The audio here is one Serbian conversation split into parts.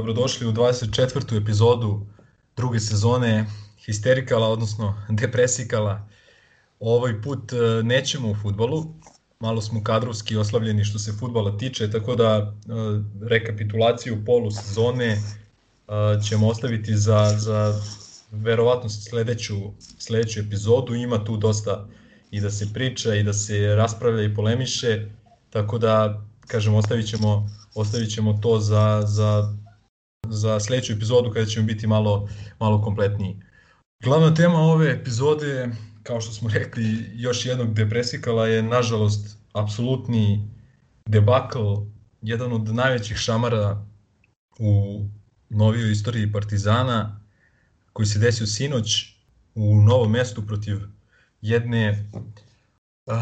Dobrodošli u 24. epizodu druge sezone Histerikala, odnosno Depresikala. Ovaj put e, nećemo u futbolu, malo smo kadrovski oslavljeni što se futbala tiče, tako da e, rekapitulaciju polu sezone e, ćemo ostaviti za, za verovatno sledeću, sledeću epizodu. Ima tu dosta i da se priča i da se raspravlja i polemiše, tako da, kažem, ostavit ćemo ostavit ćemo to za, za, za sledeću epizodu kada ćemo biti malo, malo kompletniji. Glavna tema ove epizode, kao što smo rekli, još jednog depresikala je nažalost apsolutni debakl, jedan od najvećih šamara u novijoj istoriji Partizana, koji se desio sinoć u novom mestu protiv jedne, uh,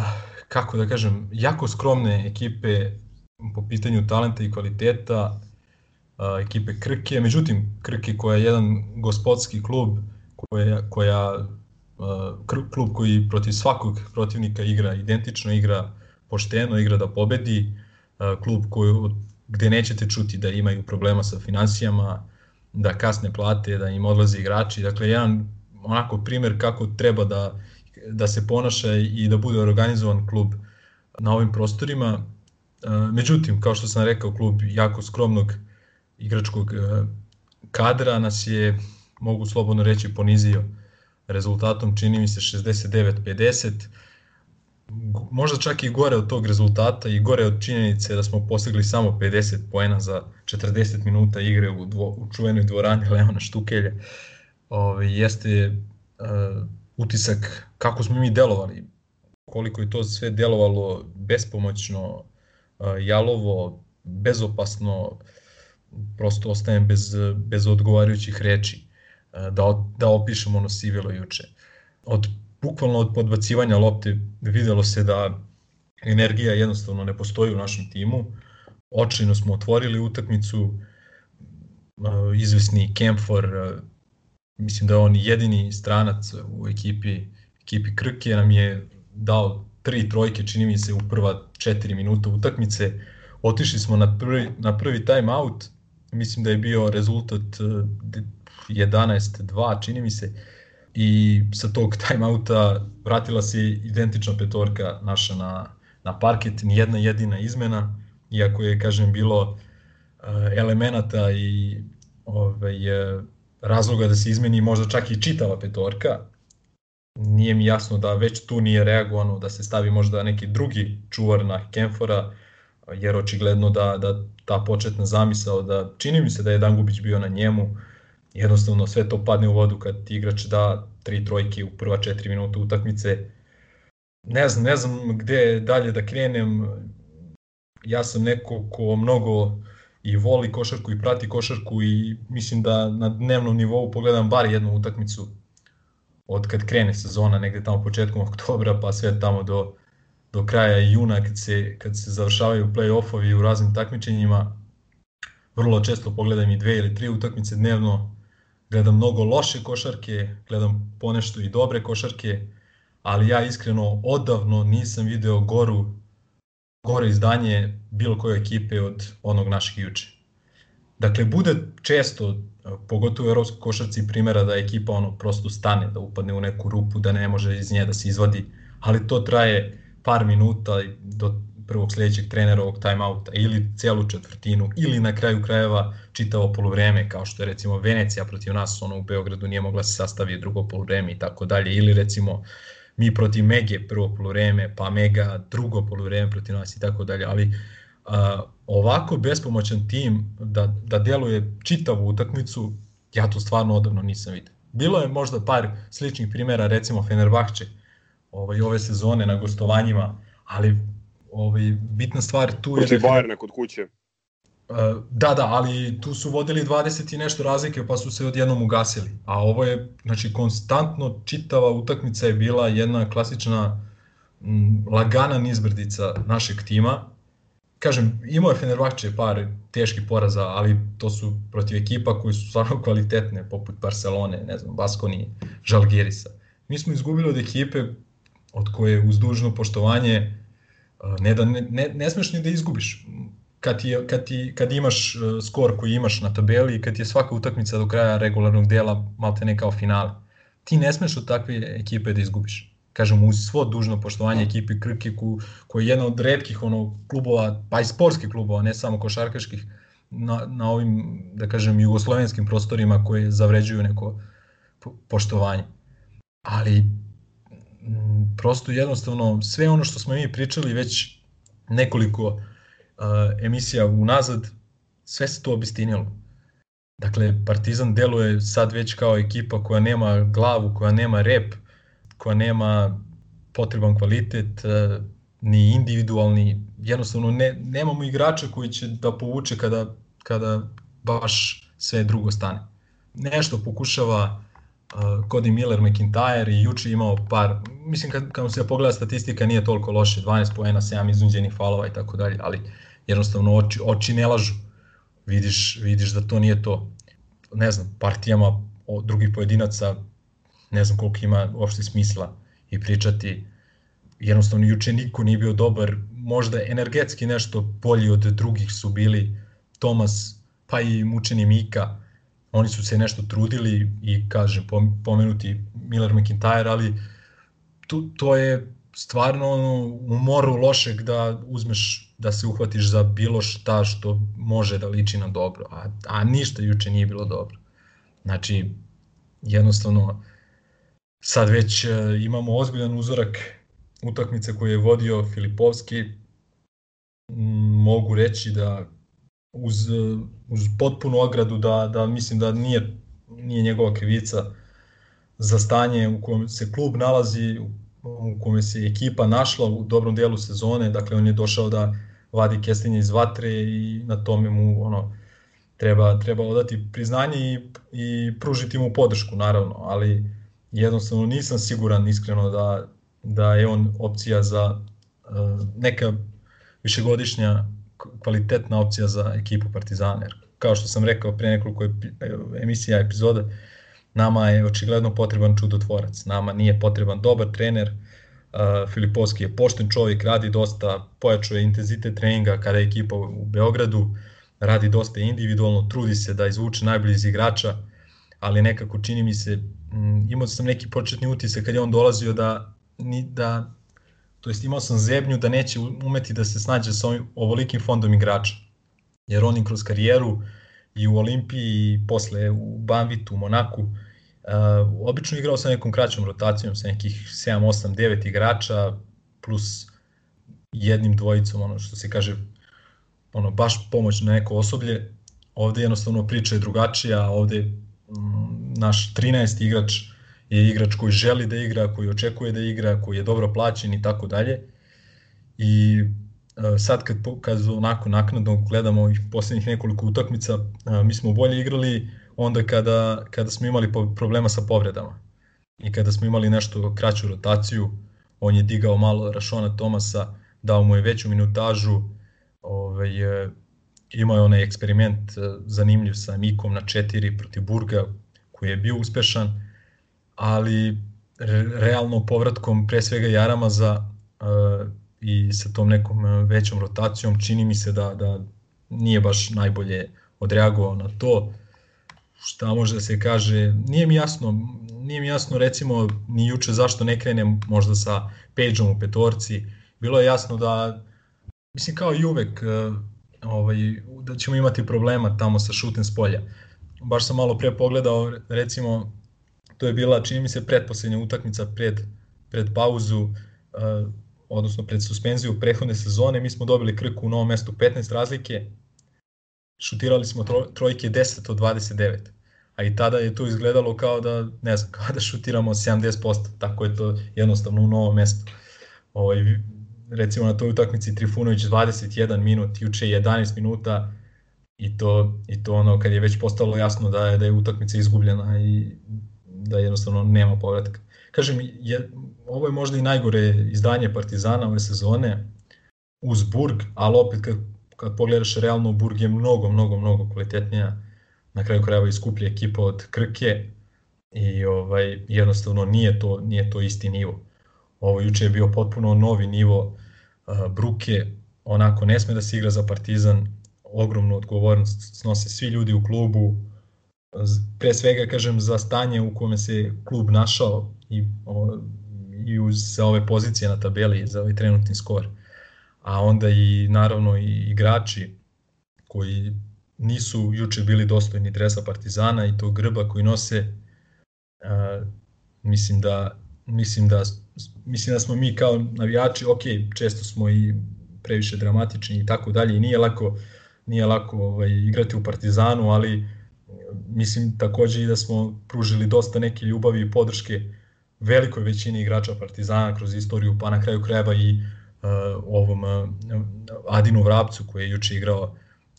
kako da kažem, jako skromne ekipe po pitanju talenta i kvaliteta ekipe Krke. Međutim, Krke koja je jedan gospodski klub, koja, koja klub koji protiv svakog protivnika igra identično, igra pošteno, igra da pobedi, klub koji, gde nećete čuti da imaju problema sa financijama, da kasne plate, da im odlaze igrači. Dakle, jedan onako primer kako treba da, da se ponaša i da bude organizovan klub na ovim prostorima Međutim, kao što sam rekao, klub jako skromnog igračkog kadra nas je, mogu slobodno reći, ponizio rezultatom, čini mi se 69-50, možda čak i gore od tog rezultata i gore od činjenice da smo postigli samo 50 poena za 40 minuta igre u, dvo, u čuvenoj dvorani Leona Štukelja, ove, jeste uh, utisak kako smo mi delovali, koliko je to sve delovalo bespomoćno, jalovo, bezopasno, prosto ostajem bez, bez odgovarajućih reči da, da opišem ono sivilo juče. Od, bukvalno od podbacivanja lopte videlo se da energija jednostavno ne postoji u našem timu. Očajno smo otvorili utakmicu, izvesni Kemfor, mislim da je on jedini stranac u ekipi, ekipi Krke, nam je dao tri trojke, čini mi se, u prva četiri minuta utakmice. Otišli smo na prvi, na prvi time out, mislim da je bio rezultat 11-2, eh, čini mi se, i sa tog timeouta vratila se identična petorka naša na, na parket, ni jedna jedina izmena, iako je, kažem, bilo uh, elemenata i ovaj, eh, razloga da se izmeni možda čak i čitava petorka, nije mi jasno da već tu nije reagovano, da se stavi možda neki drugi čuvar na Kenfora, jer očigledno da, da ta početna zamisao da čini mi se da je Dangubić bio na njemu, jednostavno sve to padne u vodu kad ti igrač da tri trojke u prva četiri minuta utakmice. Ne znam, ne znam gde dalje da krenem. Ja sam neko ko mnogo i voli košarku i prati košarku i mislim da na dnevnom nivou pogledam bar jednu utakmicu od kad krene sezona, negde tamo početkom oktobra, pa sve tamo do, do kraja juna, kad se, kad se završavaju play-offovi u raznim takmičenjima, vrlo često pogledam i dve ili tri utakmice dnevno, gledam mnogo loše košarke, gledam ponešto i dobre košarke, ali ja iskreno odavno nisam video goru, gore izdanje bilo koje ekipe od onog našeg juče. Dakle, bude često pogotovo u evropskoj košarci primjera da ekipa ono prosto stane, da upadne u neku rupu, da ne može iz nje da se izvadi, ali to traje par minuta do prvog sledećeg trenerovog timeouta ili celu četvrtinu ili na kraju krajeva čitavo polovreme kao što je recimo Venecija protiv nas ono u Beogradu nije mogla se sastavi drugo polovreme i tako dalje ili recimo mi protiv Mege prvo polovreme pa Mega drugo polovreme protiv nas i tako dalje ali a, ovako bespomoćan tim da, da deluje čitavu utakmicu, ja to stvarno odavno nisam vidio. Bilo je možda par sličnih primjera, recimo Fenerbahče ovaj, ove sezone na gostovanjima, ali ovaj, bitna stvar tu je... Protiv da Bajerna kod kuće. Da, da, ali tu su vodili 20 i nešto razlike pa su se odjednom ugasili. A ovo je, znači, konstantno čitava utakmica je bila jedna klasična m, lagana nizbrdica našeg tima kažem, imao je Fenerbahče par teških poraza, ali to su protiv ekipa koji su stvarno kvalitetne, poput Barcelone, ne znam, Baskoni, Žalgirisa. Mi smo izgubili od ekipe od koje uz dužno poštovanje ne, da, ne, ne, ne smeš ni da izgubiš. kad, ti, kad, ti, kad imaš uh, skor koji imaš na tabeli i kad ti je svaka utakmica do kraja regularnog dela malte ne kao finale, ti ne smeš od takve ekipe da izgubiš. Kažem, uz svo dužno poštovanje ekipi Krke, ko, koja je jedna od redkih ono, klubova, pa i sportskih klubova, ne samo košarkaških, na, na ovim, da kažem, jugoslovenskim prostorima koje zavređuju neko poštovanje. Ali prosto jednostavno sve ono što smo mi pričali već nekoliko uh, emisija unazad, sve se to obistinilo. Dakle, Partizan deluje sad već kao ekipa koja nema glavu, koja nema rep, koja nema potreban kvalitet, uh, ni individualni, jednostavno ne, nemamo igrača koji će da povuče kada, kada baš sve drugo stane. Nešto pokušava Cody Miller, McIntyre i juče imao par, mislim kad, kad se pogleda statistika nije toliko loše, 12 poena, 7 izunđenih falova i tako dalje, ali jednostavno oči, oči ne lažu. Vidiš, vidiš da to nije to. Ne znam, partijama drugih pojedinaca, ne znam koliko ima uopšte smisla i pričati. Jednostavno, juče niko nije bio dobar, možda energetski nešto bolji od drugih su bili Tomas, pa i mučeni Mika, oni su se nešto trudili i kažem pomenuti Miller McIntyre, ali to, to je stvarno u moru lošeg da uzmeš da se uhvatiš za bilo šta što može da liči na dobro, a, a ništa juče nije bilo dobro. Znači, jednostavno, sad već e, imamo ozbiljan uzorak utakmice koje je vodio Filipovski, mogu reći da uz, uz potpunu ogradu da, da mislim da nije, nije njegova krivica za stanje u kojem se klub nalazi, u kome se ekipa našla u dobrom delu sezone, dakle on je došao da vadi kestenje iz vatre i na tome mu ono, treba, treba odati priznanje i, i pružiti mu podršku naravno, ali jednostavno nisam siguran iskreno da, da je on opcija za uh, neka višegodišnja kvalitetna opcija za ekipu Partizana. Jer, kao što sam rekao pre nekoliko emisija, epizoda, nama je očigledno potreban čudotvorac. Nama nije potreban dobar trener, Uh, Filipovski je pošten čovjek, radi dosta, pojačuje intenzitet treninga kada je ekipa u Beogradu, radi dosta individualno, trudi se da izvuče najbolji iz igrača, ali nekako čini mi se, imao sam neki početni utisak kad je on dolazio da, ni, da to jest imao sam zebnju da neće umeti da se snađe sa ovim, ovolikim fondom igrača. Jer on kroz karijeru i u Olimpiji i posle u Banvitu, u Monaku, uh, obično igrao sa nekom kraćom rotacijom, sa nekih 7, 8, 9 igrača, plus jednim dvojicom, ono što se kaže, ono, baš pomoć na neko osoblje. Ovde jednostavno priča je drugačija, ovde mm, naš 13 igrač je igrač koji želi da igra, koji očekuje da igra, koji je dobro plaćen i tako dalje. I e, sad kad, kad onako naknadno gledamo ih poslednjih nekoliko utakmica, e, mi smo bolje igrali onda kada, kada smo imali problema sa povredama i kada smo imali nešto kraću rotaciju, on je digao malo Rašona Tomasa, dao mu je veću minutažu, ovaj, imao je onaj eksperiment e, zanimljiv sa Mikom na 4 protiv Burga, koji je bio uspešan, ali realno povratkom pre svega Jaramaza uh, i sa tom nekom e, većom rotacijom čini mi se da, da nije baš najbolje odreagovao na to. Šta može da se kaže, nije mi jasno, nije mi jasno recimo ni juče zašto ne krenem možda sa Pageom u petorci. Bilo je jasno da, mislim kao i uvek, uh, ovaj, da ćemo imati problema tamo sa šutem s polja. Baš sam malo pre pogledao, recimo, to je bila, čini mi se, pretposlednja utakmica pred, pred pauzu, uh, odnosno pred suspenziju prehodne sezone, mi smo dobili Krku u novom mestu 15 razlike, šutirali smo trojke 10 od 29. A i tada je to izgledalo kao da, ne znam, kao da šutiramo 70%, tako je to jednostavno u novom mestu. Ovaj, recimo na toj utakmici Trifunović 21 minut, juče 11 minuta i to, i to ono kad je već postalo jasno da je, da je utakmica izgubljena i da jednostavno nema povratka. Kažem, je, ovo je možda i najgore izdanje Partizana ove sezone uz Burg, ali opet kad, kad pogledaš realno Burg je mnogo, mnogo, mnogo kvalitetnija na kraju krajeva i skuplja ekipa od Krke i ovaj jednostavno nije to nije to isti nivo. Ovo juče je bio potpuno novi nivo uh, Bruke, onako ne sme da se igra za Partizan, ogromnu odgovornost snose svi ljudi u klubu, pre svega kažem za stanje u kome se klub našao i, o, i uz za ove pozicije na tabeli, za ovaj trenutni skor. A onda i naravno i igrači koji nisu juče bili dostojni dresa Partizana i tog grba koji nose a, mislim da mislim da mislim da smo mi kao navijači, ok, često smo i previše dramatični i tako dalje i nije lako nije lako ovaj igrati u Partizanu, ali mislim takođe i da smo pružili dosta neke ljubavi i podrške velikoj većini igrača Partizana kroz istoriju, pa na kraju krajeva i uh, ovom uh, Adinu Vrapcu koji je juče igrao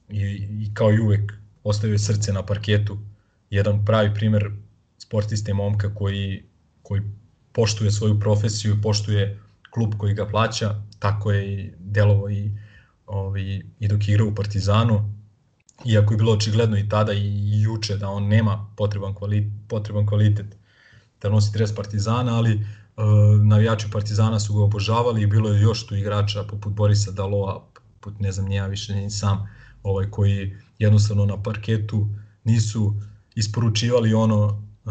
i, i kao i uvek ostavio srce na parketu. Jedan pravi primer sportiste momka koji, koji poštuje svoju profesiju poštuje klub koji ga plaća, tako je i delovo i, ovaj, i dok igra u Partizanu, iako je bilo očigledno i tada i juče da on nema potreban kvalitet, potreban kvalitet da nosi dres Partizana, ali e, navijači Partizana su ga obožavali i bilo je još tu igrača poput Borisa Daloa, poput ne znam nija više ni sam, ovaj, koji jednostavno na parketu nisu isporučivali ono e,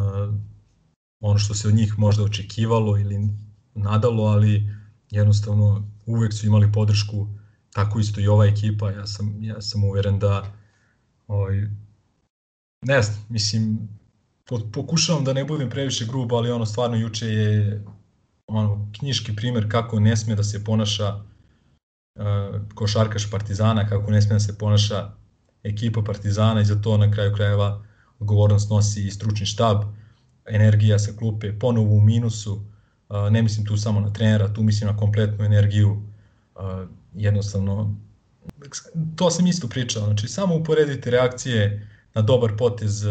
ono što se od njih možda očekivalo ili nadalo, ali jednostavno uvek su imali podršku, tako isto i ova ekipa, ja sam, ja sam uveren da ovaj, ne znam, mislim, pokušavam da ne budem previše grub, ali ono stvarno juče je ono, knjiški primer kako ne sme da se ponaša uh, košarkaš Partizana, kako ne sme da se ponaša ekipa Partizana i za to na kraju krajeva odgovornost nosi i stručni štab, energija sa klupe ponovo u minusu, uh, ne mislim tu samo na trenera, tu mislim na kompletnu energiju, uh, jednostavno to sam isto pričao, znači samo uporedite reakcije na dobar potez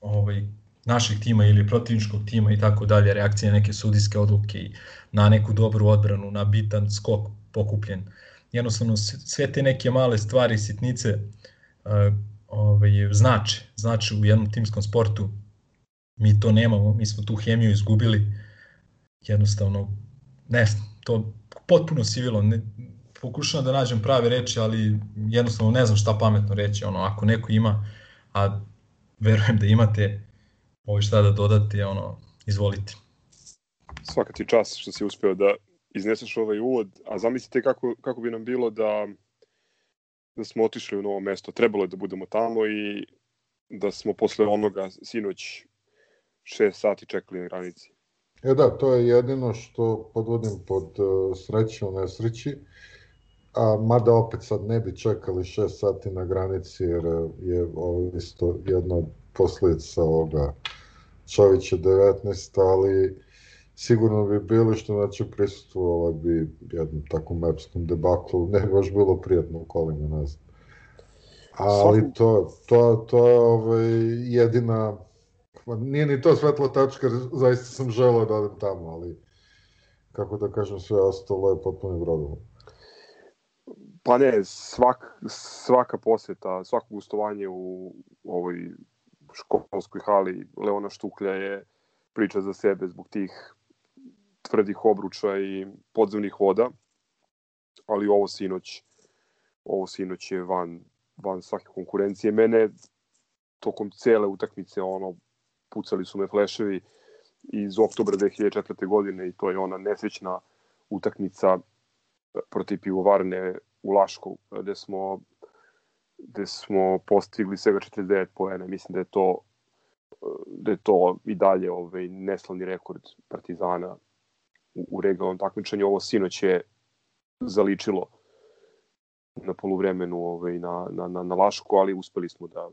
ovaj, našeg tima ili protivničkog tima i tako dalje, reakcije na neke sudijske odluke i na neku dobru odbranu, na bitan skok pokupljen. Jednostavno sve te neke male stvari, sitnice uh, ovaj, znače, znače u jednom timskom sportu. Mi to nemamo, mi smo tu hemiju izgubili. Jednostavno, ne to potpuno sivilo, ne, pokušavam da nađem prave reči, ali jednostavno ne znam šta pametno reći. Ono, ako neko ima, a verujem da imate ovo šta da dodate, ono, izvolite. Svaka ti čas što si uspeo da izneseš ovaj uvod, a zamislite kako, kako bi nam bilo da, da smo otišli u novo mesto. Trebalo je da budemo tamo i da smo posle onoga sinoć 6 sati čekali na granici. E da, to je jedino što podvodim pod uh, sreće u nesreći. A, mada opet sad ne bi čekali 6 sati na granici jer je ovo isto jedna od posledica ovoga Čovića 19, ali sigurno bi bili što znači prisutovalo bi jednom takvom epskom debaklu, ne bi baš bilo prijatno u kolima, ne znam. Ali to, to, to je ovaj, jedina, nije ni to svetla tačka, zaista sam želeo da odem tamo, ali kako da kažem, sve ostalo je potpuno brodom. Pa ne, svak, svaka poseta, svako gostovanje u ovoj školskoj hali Leona Štuklja je priča za sebe zbog tih tvrdih obruča i podzemnih voda, ali ovo sinoć ovo sinoć je van, van svake konkurencije. Mene tokom cele utakmice ono pucali su me fleševi iz oktobra 2004. godine i to je ona nesrećna utakmica protiv pivovarne u Lašku, gde smo gde smo postigli svega 49 poena. Mislim da je to da je to i dalje ovaj neslavni rekord Partizana u, u regionalnom takmičenju. Ovo sinoć je zaličilo na poluvremenu ovaj, na, na, na, na Lašku, ali uspeli smo da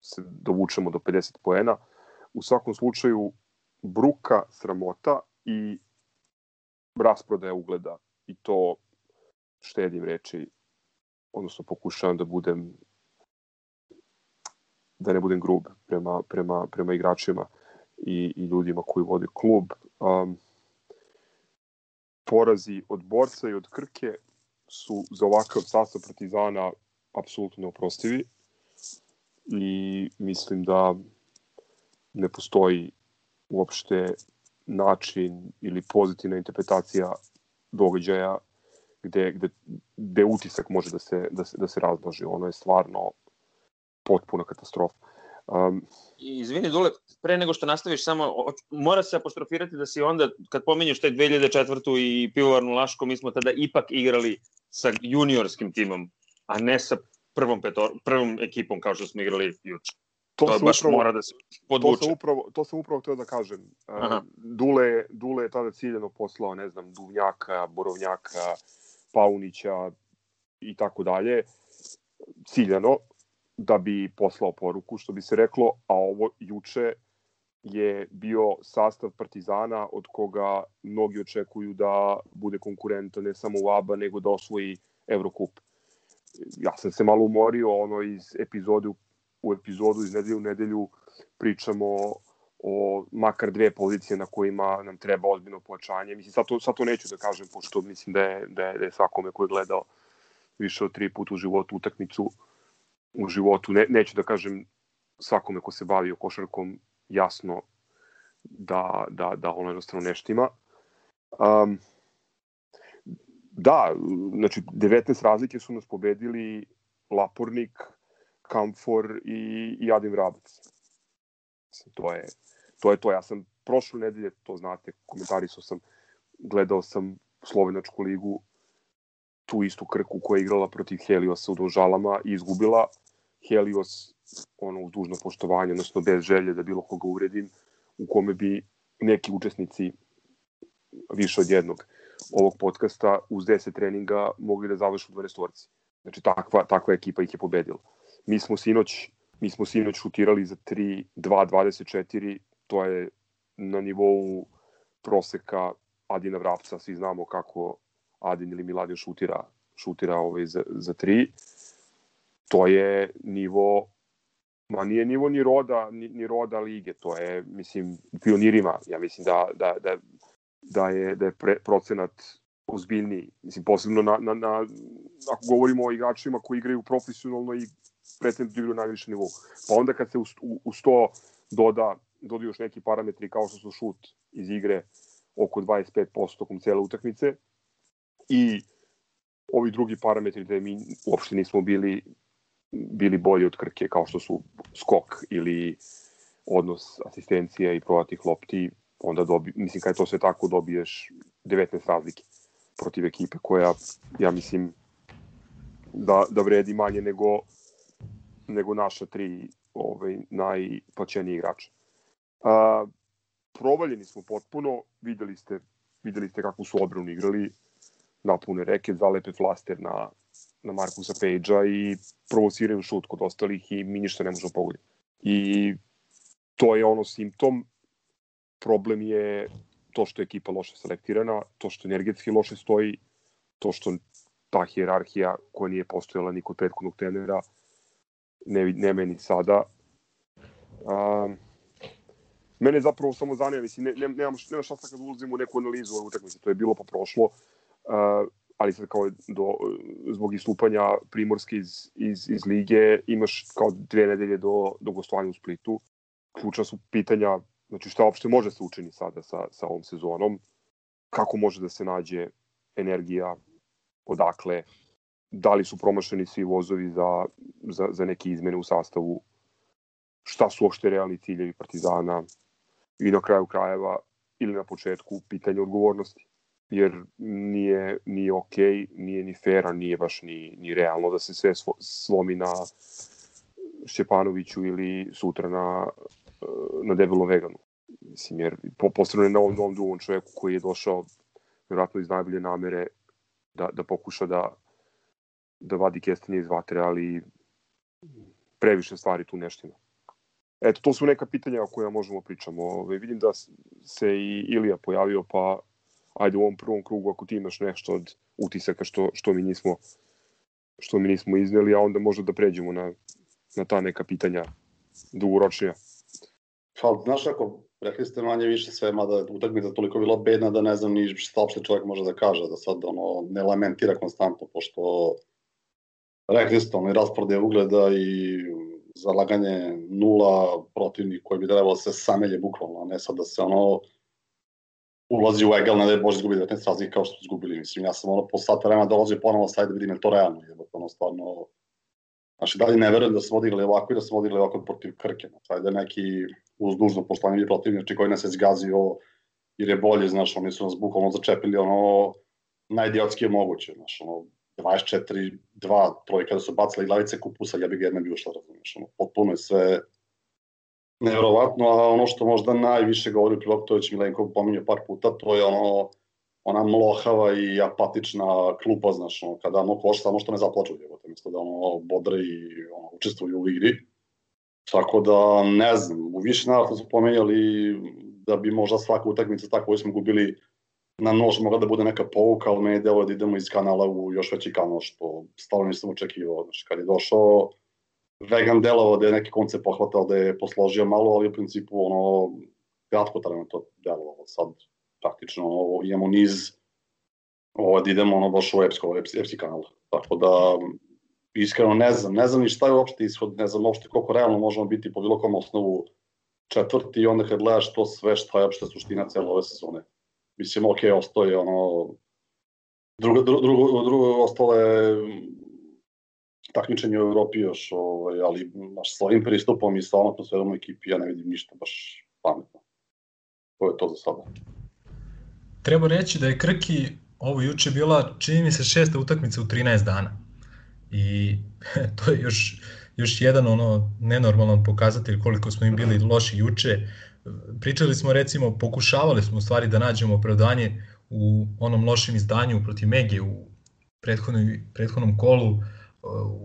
se dovučemo do 50 poena. U svakom slučaju, bruka, sramota i rasprodaja ugleda i to štedim reči, odnosno pokušavam da budem da ne budem grub prema, prema, prema igračima i, i ljudima koji vode klub. Um, porazi od Borca i od Krke su za ovakav sastav Partizana apsolutno neoprostivi i mislim da ne postoji uopšte način ili pozitivna interpretacija događaja gde, gde, gde utisak može da se, da se, da se razloži. Ono je stvarno potpuna katastrofa. Um, Izvini, Dule, pre nego što nastaviš, samo mora se apostrofirati da si onda, kad pominješ taj 2004. i pivovarnu Laško, mi smo tada ipak igrali sa juniorskim timom, a ne sa prvom, petor, prvom ekipom kao što smo igrali juče. To, to baš upravo, mora da se podvuče. To sam upravo, to sam upravo htio da kažem. Aha. Dule, Dule je tada ciljeno poslao, ne znam, Duvnjaka, Borovnjaka, Paunića i tako dalje. Ciljano, da bi poslao poruku, što bi se reklo, a ovo juče je bio sastav Partizana od koga mnogi očekuju da bude konkurenta ne samo u ABA, nego da osvoji Evrokup. Ja sam se malo umorio ono iz epizode u epizodu iz nedelju u nedelju pričamo o makar dve pozicije na kojima nam treba ozbiljno pojačanje. Mislim, sad to, sad to neću da kažem, pošto mislim da je, da je, da je svakome ko je gledao više od tri puta u životu utakmicu u životu, ne, neću da kažem svakome ko se bavio košarkom jasno da, da, da ono jednostavno neštima. Um, da, znači 19 razlike su nas pobedili Lapornik, Kamfor i, i Adin Vrabac. To je, to je to. Ja sam prošle nedelje, to znate, komentarisao sam, gledao sam Slovenačku ligu, tu istu krku koja je igrala protiv Heliosa u Dožalama i izgubila. Helios, ono, uz dužno poštovanje, odnosno bez želje da bilo koga uredim, u kome bi neki učesnici više od jednog ovog podcasta uz 10 treninga mogli da završu 12 orci. Znači takva, takva ekipa ih je pobedila. Mi smo sinoć, mi smo sinoć šutirali za 3, 2, 24, to je na nivou proseka Adina Vrapca, svi znamo kako Adin ili Miladin šutira, šutira ovaj za, za 3 to je nivo ma nije nivo ni roda ni, ni roda lige to je mislim pionirima. Ja mislim da da da da je da je pre, procenat ozbiljniji. Mislim posebno na, na, na ako govorimo o igračima koji igraju profesionalno i igraju na najvišem nivou. Pa onda kad se u, u, u 100 doda dodaju još neki parametri kao što su šut iz igre oko 25% tokom cele utakmice i ovi drugi parametri da mi uopšte nismo bili bili bolji od Krke kao što su skok ili odnos asistencije i provatih lopti, onda dobi, mislim kad je to sve tako dobiješ 19 razlike protiv ekipe koja, ja mislim, da, da vredi manje nego, nego naša tri ovaj, najplaćeniji igrača. A, provaljeni smo potpuno, videli ste, videli ste kako su odbranu igrali, napune reke, zalepe flaster na, na Markusa Page-a i provociraju šut kod ostalih i mi ništa ne možemo pogoditi. I to je ono simptom. Problem je to što je ekipa loše selektirana, to što energetski loše stoji, to što ta hjerarhija koja nije postojala ni kod prethodnog trenera ne, nema ni sada. Um, mene zapravo samo zanima, mislim, ne, ne, nemam, nema šta kad ulazim u neku analizu ove utakmice, to je bilo pa prošlo. Uh, ali sad kao do, zbog istupanja Primorske iz, iz, iz lige imaš kao dve nedelje do, do gostovanja u Splitu. Ključna su pitanja, znači šta uopšte može se učini sada sa, sa ovom sezonom, kako može da se nađe energija, odakle, da li su promašeni svi vozovi za, za, za neke izmene u sastavu, šta su uopšte realni ciljevi Partizana i na kraju krajeva ili na početku pitanje odgovornosti jer nije, nije ok, nije ni fair, a nije baš ni, ni realno da se sve slomi na Šćepanoviću ili sutra na, na debelo veganu. Mislim, jer po, posebno na ovom novom drugom čoveku koji je došao vjerojatno iz najbolje namere da, da pokuša da, da vadi kestenje iz vatre, ali previše stvari tu neštima. Eto, to su neka pitanja o kojima možemo pričamo. Ove, vidim da se i Ilija pojavio, pa ajde u ovom prvom krugu ako ti imaš nešto od utisaka što, što mi nismo što mi nismo izneli, a onda možda da pređemo na, na ta neka pitanja dugoročnija. Pa, znaš ako, rekli ste manje više sve, mada utakmica toliko bila bedna da ne znam ni šta uopšte čovjek može da kaže, da sad ono, ne lamentira konstantno, pošto rekli ste, ono, i rasprodaje ugleda i zalaganje nula protivnik koji bi trebalo da se samelje bukvalno, a ne sad da se ono ulazi u egal, ne da je Bože izgubiti 19 razlike kao što su izgubili. Mislim, ja sam ono po sata vremena dolazio ponovo sad da vidim je to realno. Je, ono stvarno, Znači, dalje ne verujem da smo odigrali ovako i da smo odigrali ovako protiv Krke. Znači, da neki uz dužno poštovanje protivnici koji nas je zgazio jer je bolje, znaš, oni su nas bukvalno začepili ono najidiotskije moguće, znaš, ono 24, 2, trojka kada su bacili glavice kupusa, ja bih jedna bio šta razumiješ, ono, potpuno je sve nevjerovatno, a ono što možda najviše govori u prilog, to je Milenko pominio par puta, to je ono, ona mlohava i apatična klupa, znaš, ono, kada ono koš samo što ne zaplaču, je, mesto da ono bodre i ono, učestvuju u igri. Tako da, ne znam, u više navrata smo pomenjali da bi možda svaka utakmica tako koju smo gubili na nož mogla da bude neka pouka, ali meni delo da idemo iz kanala u još veći kanal, što stvarno nisam očekivao. Znači, kad je došao vegan delovo da je neki koncept pohvatao da je posložio malo, ali u principu ono, kratko trajno to delovalo. Sad praktično ovo, imamo niz ovo da idemo ono baš u epsko, epski, epski kanal. Tako da iskreno ne znam, ne znam ni šta je uopšte ishod, ne znam uopšte koliko realno možemo biti po bilo kom osnovu četvrti i onda kad gledaš to sve šta je uopšte suština cele ove sezone. Mislim, ok, ostoje ono drugo, drugo, drugo, drugo ostale takmičenje u Evropi još, ovaj, ali baš s ovim pristupom i sa ovom atmosferom u ekipi ja ne vidim ništa baš pametno. To je to za sada. Treba reći da je Krki ovo juče bila, čini mi se, šesta utakmica u 13 dana. I to je još, još jedan ono nenormalan pokazatelj koliko smo im bili loši juče. Pričali smo recimo, pokušavali smo u stvari da nađemo opravdanje u onom lošem izdanju protiv Mege u prethodnom, prethodnom kolu,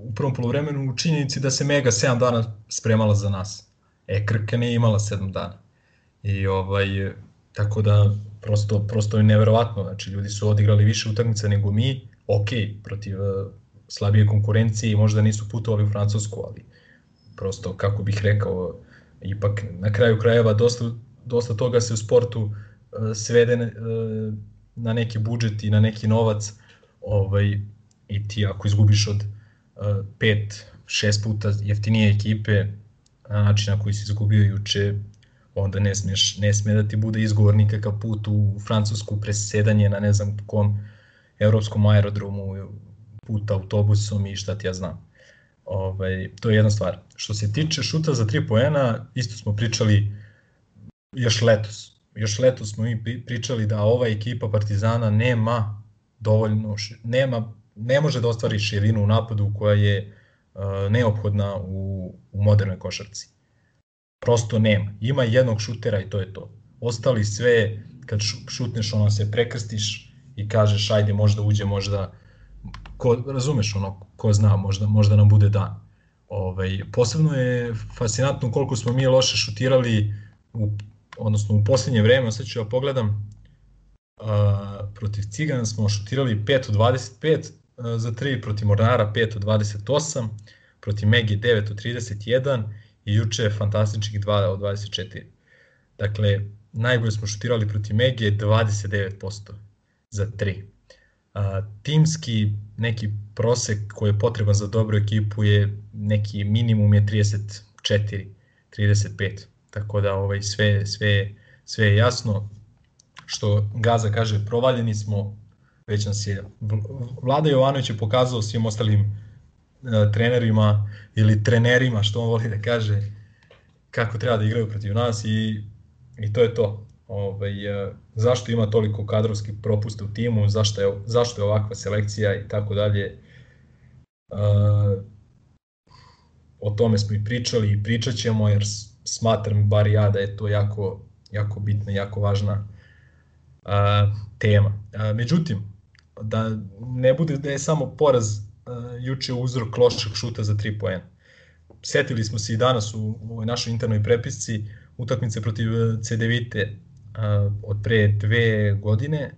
u prvom polovremenu u činjenici da se Mega 7 dana spremala za nas. E, Krka nije imala 7 dana. I ovaj, tako da prosto, prosto je neverovatno, znači ljudi su odigrali više utakmica nego mi, ok, protiv uh, slabije konkurencije i možda nisu putovali u Francusku, ali prosto, kako bih rekao, ipak na kraju krajeva dosta, dosta toga se u sportu uh, svede uh, na neki budžet i na neki novac ovaj, i ti ako izgubiš od uh, pet, šest puta jeftinije ekipe na način na koji si izgubio juče, onda ne, smiješ, ne smije da ti bude izgovor nikakav put u Francusku presedanje na ne znam kom evropskom aerodromu, put autobusom i šta ti ja znam. Ovaj, to je jedna stvar. Što se tiče šuta za 3 poena, isto smo pričali još letos. Još letos smo mi pričali da ova ekipa Partizana nema dovoljno, nema, ne može da ostvari širinu u napadu koja je uh, neophodna u, u modernoj košarci prosto nema. Ima jednog šutera i to je to. Ostali sve, kad šutneš, ono se prekrstiš i kažeš, ajde, možda uđe, možda, ko, razumeš, ono, ko zna, možda, možda nam bude dan. Ovaj, posebno je fascinantno koliko smo mi loše šutirali, u, odnosno u poslednje vreme, sad ću ja pogledam, a, protiv Cigana smo šutirali 5 od 25 a, za 3, protiv Mornara 5 od 28, protiv Megi 9 od 31 i juče je fantastičnih 2 od 24. Dakle, najbolje smo šutirali protiv Mege 29% za 3. A, timski neki prosek koji je potreban za dobru ekipu je neki minimum je 34, 35. Tako da ovaj sve sve sve je jasno što Gaza kaže provaljeni smo već nas je Vlada Jovanović je pokazao svim ostalim E, trenerima ili trenerima, što on voli da kaže, kako treba da igraju protiv nas i, i to je to. Ovaj, e, zašto ima toliko kadrovskih propusta u timu, zašto je, zašto je ovakva selekcija i tako dalje. E, o tome smo i pričali i pričat ćemo jer smatram, bar ja, da je to jako, jako bitna, jako važna tema. međutim, da ne bude da je samo poraz juče uzrok lošeg šuta za 3 poena. Setili smo se i danas u, u našoj internoj prepisci utakmice protiv eh, CDVite uh, od pre dve godine.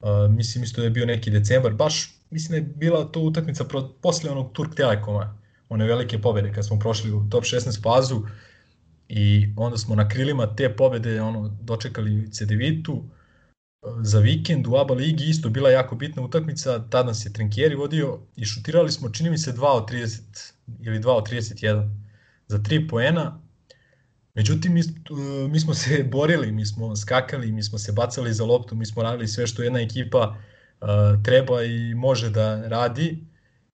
Uh, mislim isto da je bio neki decembar, baš mislim da je bila to utakmica pro, posle onog Turk Telekoma, one velike pobede kad smo prošli u top 16 fazu i onda smo na krilima te pobede ono dočekali CDVitu za vikend u ABA ligi isto bila jako bitna utakmica, tad nas je Trinkieri vodio i šutirali smo, čini mi se, 2 od 30 ili 2 od 31 za 3 poena Međutim, mi, mi smo se borili, mi smo skakali, mi smo se bacali za loptu, mi smo radili sve što jedna ekipa uh, treba i može da radi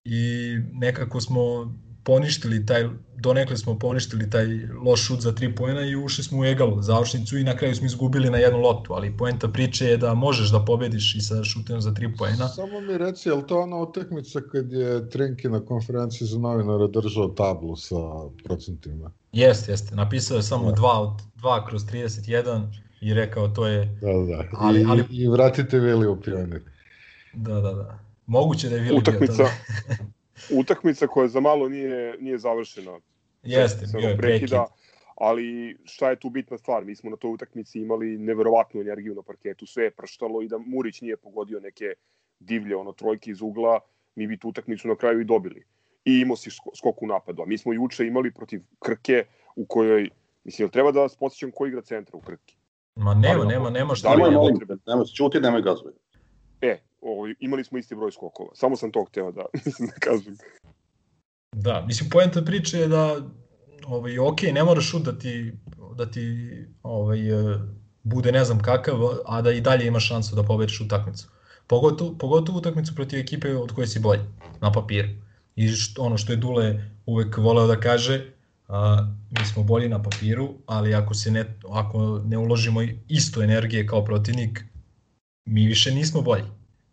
i nekako smo poništili taj, donekle smo poništili taj loš šut za tri poena i ušli smo u egalu završnicu i na kraju smo izgubili na jednu loptu, ali poenta priče je da možeš da pobediš i sa šutem za tri poena. Samo mi reci, je li to ona utakmica kad je Trinki na konferenciji za novinara držao tablu sa procentima? Jeste, jeste. Napisao je samo 2 da. od 2 kroz 31 i rekao to je... Da, da. Ali, I, ali... I vratite Vili u pionir. Da, da, da. Moguće da je Vili utakmica, bio utakmica koja za malo nije, nije završena. Jeste, bio je prekida. Ali šta je tu bitna stvar? Mi smo na toj utakmici imali neverovatnu energiju na parketu, sve je prštalo i da Murić nije pogodio neke divlje ono trojke iz ugla, mi bi tu utakmicu na kraju i dobili. I imao si skok u napadu. A mi smo juče imali protiv Krke u kojoj, mislim, treba da vas posjećam ko igra centra u Krke? Ma nema, nema, nema šta. Nemoj, molim, nemoj, čuti, nemoj gazuje. E, ovaj, imali smo isti broj skokova. Samo sam to hteo da, da kažem. Da, mislim, poenta priče je da ovaj, ok, ne moraš šut da ti, da ti ovaj, e, bude ne znam kakav, a da i dalje imaš šansu da pobediš utakmicu. Pogotovo, pogotovo utakmicu protiv ekipe od koje si bolji, na papiru. I što, ono što je Dule uvek voleo da kaže, a, mi smo bolji na papiru, ali ako se ne, ako ne uložimo isto energije kao protivnik, mi više nismo bolji.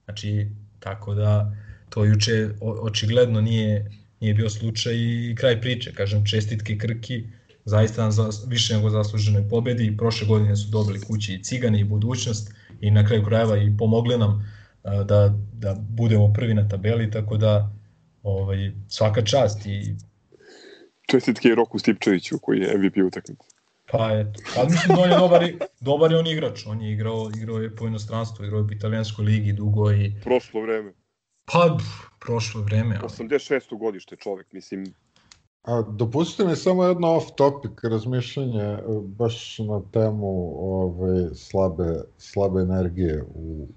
Znači, tako da to juče očigledno nije, nije bio slučaj i kraj priče. Kažem, čestitke Krki, zaista nam za, više nego zasluženoj pobedi. Prošle godine su dobili kući i Cigani i budućnost i na kraju krajeva i pomogli nam da, da budemo prvi na tabeli, tako da ovaj, svaka čast i čestitke i Roku Stipčeviću koji je MVP utakmice. Pa eto, pa mislim da on je dobar, dobar je on igrač, on je igrao, igrao je po inostranstvu, igrao je u italijanskoj ligi dugo i... Prošlo vreme. Pa, prošlo vreme. Ali... 86. godište čovek, mislim. A, dopustite mi samo jedno off topic razmišljanje e, baš na temu ove, slabe, slabe energije u,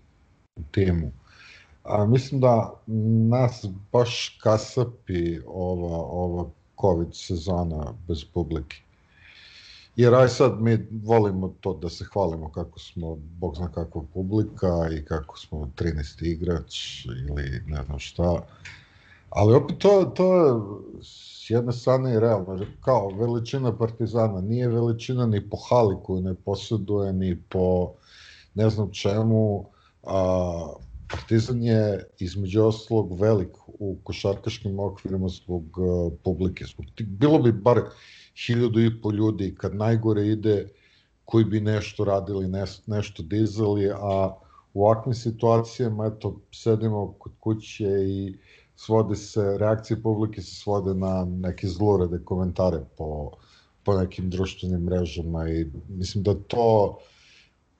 u timu. A, mislim da nas baš kasapi ova, ova COVID sezona bez publike. Jer aj sad mi volimo to da se hvalimo kako smo, bog zna kakva publika i kako smo 13. igrač ili ne znam šta. Ali opet to, to je s jedne strane i realno, kao veličina Partizana, nije veličina ni po hali koju ne posjeduje, ni po ne znam čemu, a, Partizan je između ostalog velik u košarkaškim okvirima zbog uh, publike. Zbog, bilo bi bar hiljadu i po ljudi kad najgore ide koji bi nešto radili, nešto dizali, a u ovakvim situacijama, eto, sedimo kod kuće i svode se, reakcije publike se svode na neke zlurede komentare po, po nekim društvenim mrežama i mislim da to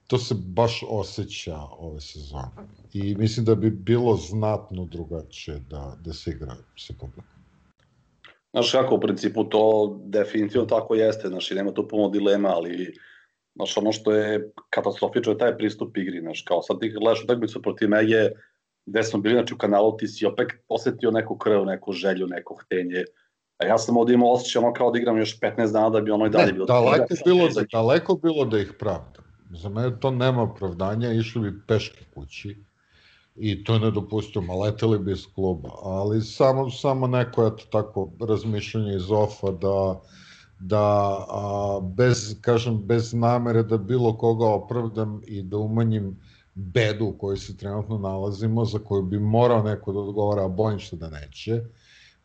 to se baš osjeća ove sezone. I mislim da bi bilo znatno drugačije da, da se igra sa publikom. Znaš kako, u principu to definitivno tako jeste, znaš, i nema tu puno dilema, ali znaš, ono što je katastrofično je taj pristup igri, znaš, kao sad ti gledaš utakmicu protiv Mege, gde smo bili, znači u kanalu, ti si opet osetio neku krv, neku želju, neko htenje, a ja sam ovdje imao osjećaj ono kao da igram još 15 dana da bi ono i dalje ne, bilo. Daleko, bilo da, daleko bilo da ih pravda. Za mene to nema opravdanja, išli bi peške kući i to je nedopustimo, leteli bi iz kluba, ali samo, samo neko eto tako razmišljanje iz ofa da da a, bez, kažem, bez namere da bilo koga opravdam i da umanjim bedu u kojoj se trenutno nalazimo, za koju bi morao neko da odgovara, a bojim se da neće,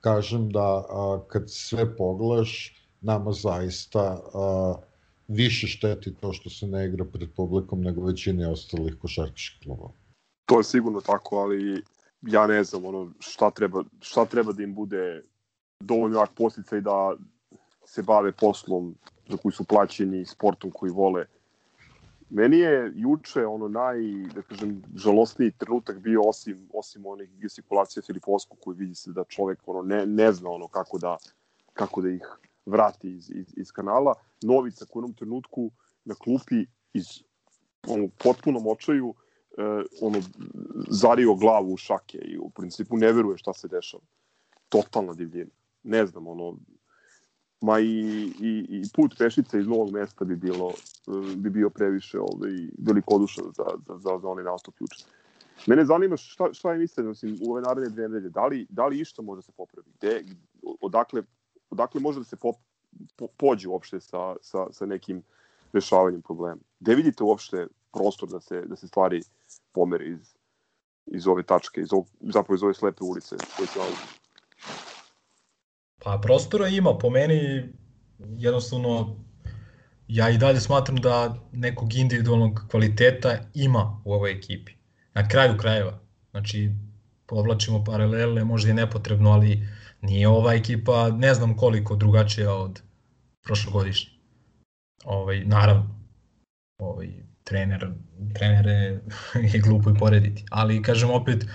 kažem da a, kad sve pogledaš, nama zaista a, više šteti to što se ne igra pred publikom nego većini ostalih košarkaških klubova. To je sigurno tako, ali ja ne znam ono, šta, treba, šta treba da im bude dovoljno jak posticaj da se bave poslom za koji su plaćeni, sportom koji vole. Meni je juče ono naj, da kažem, žalostniji trenutak bio osim, osim onih gestikulacija Filipovsku koji vidi se da čovek ono, ne, ne zna ono kako da, kako da ih vrati iz, iz, iz kanala. Novica koji u jednom trenutku na klupi iz ono, potpunom očaju uh, ono, zario glavu u šake i u principu ne veruje šta se dešava. Totalna divljina. Ne znam, ono, ma i, i, i put pešice iz novog mesta bi bilo bi bio previše ovaj, velikodušan za, za, za, za onaj nastup juče. Mene zanima šta, šta je mislite osim, u ove naredne dve nedelje, da li, da li išta može da se popravi? Gde, odakle, odakle može da se pop, po, pođe uopšte sa, sa, sa nekim rešavanjem problema? Gde vidite uopšte prostor da se, da se stvari pomere iz, iz ove tačke, iz ovog, zapravo iz ove slepe ulice koje se nalazi? Pa prostora ima, po meni jednostavno ja i dalje smatram da nekog individualnog kvaliteta ima u ovoj ekipi. Na kraju krajeva. Znači, povlačimo paralele, možda je nepotrebno, ali nije ova ekipa ne znam koliko drugačija od prošlogodišnje. Ovaj, naravno, ovaj, trener, trenere je glupo i porediti, ali kažem opet,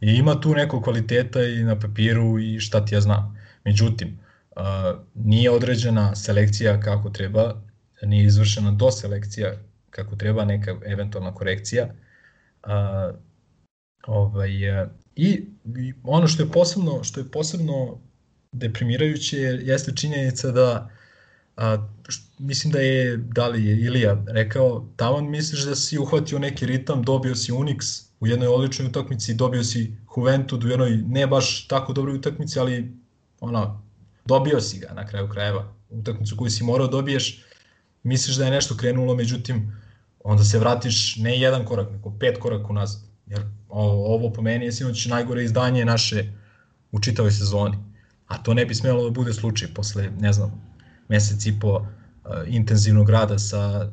ima tu nekog kvaliteta i na papiru i šta ti ja znam. Međutim, nije određena selekcija kako treba, nije izvršena do selekcija kako treba, neka eventualna korekcija. Ovaj, i, I ono što je posebno, što je posebno deprimirajuće jeste činjenica da a, š, mislim da je, da li je Ilija rekao, tamo misliš da si uhvatio neki ritam, dobio si Unix u jednoj odličnoj utakmici, dobio si Juventud u jednoj ne baš tako dobroj utakmici, ali ono, dobio si ga na kraju krajeva. Utakmicu koju si morao dobiješ, misliš da je nešto krenulo, međutim, onda se vratiš ne jedan korak, nego pet korak unazad. Jer ovo po meni je sinoć najgore izdanje naše u čitavoj sezoni. A to ne bi smelo da bude slučaj posle, ne znam, mesec i po uh, intenzivnog rada sa,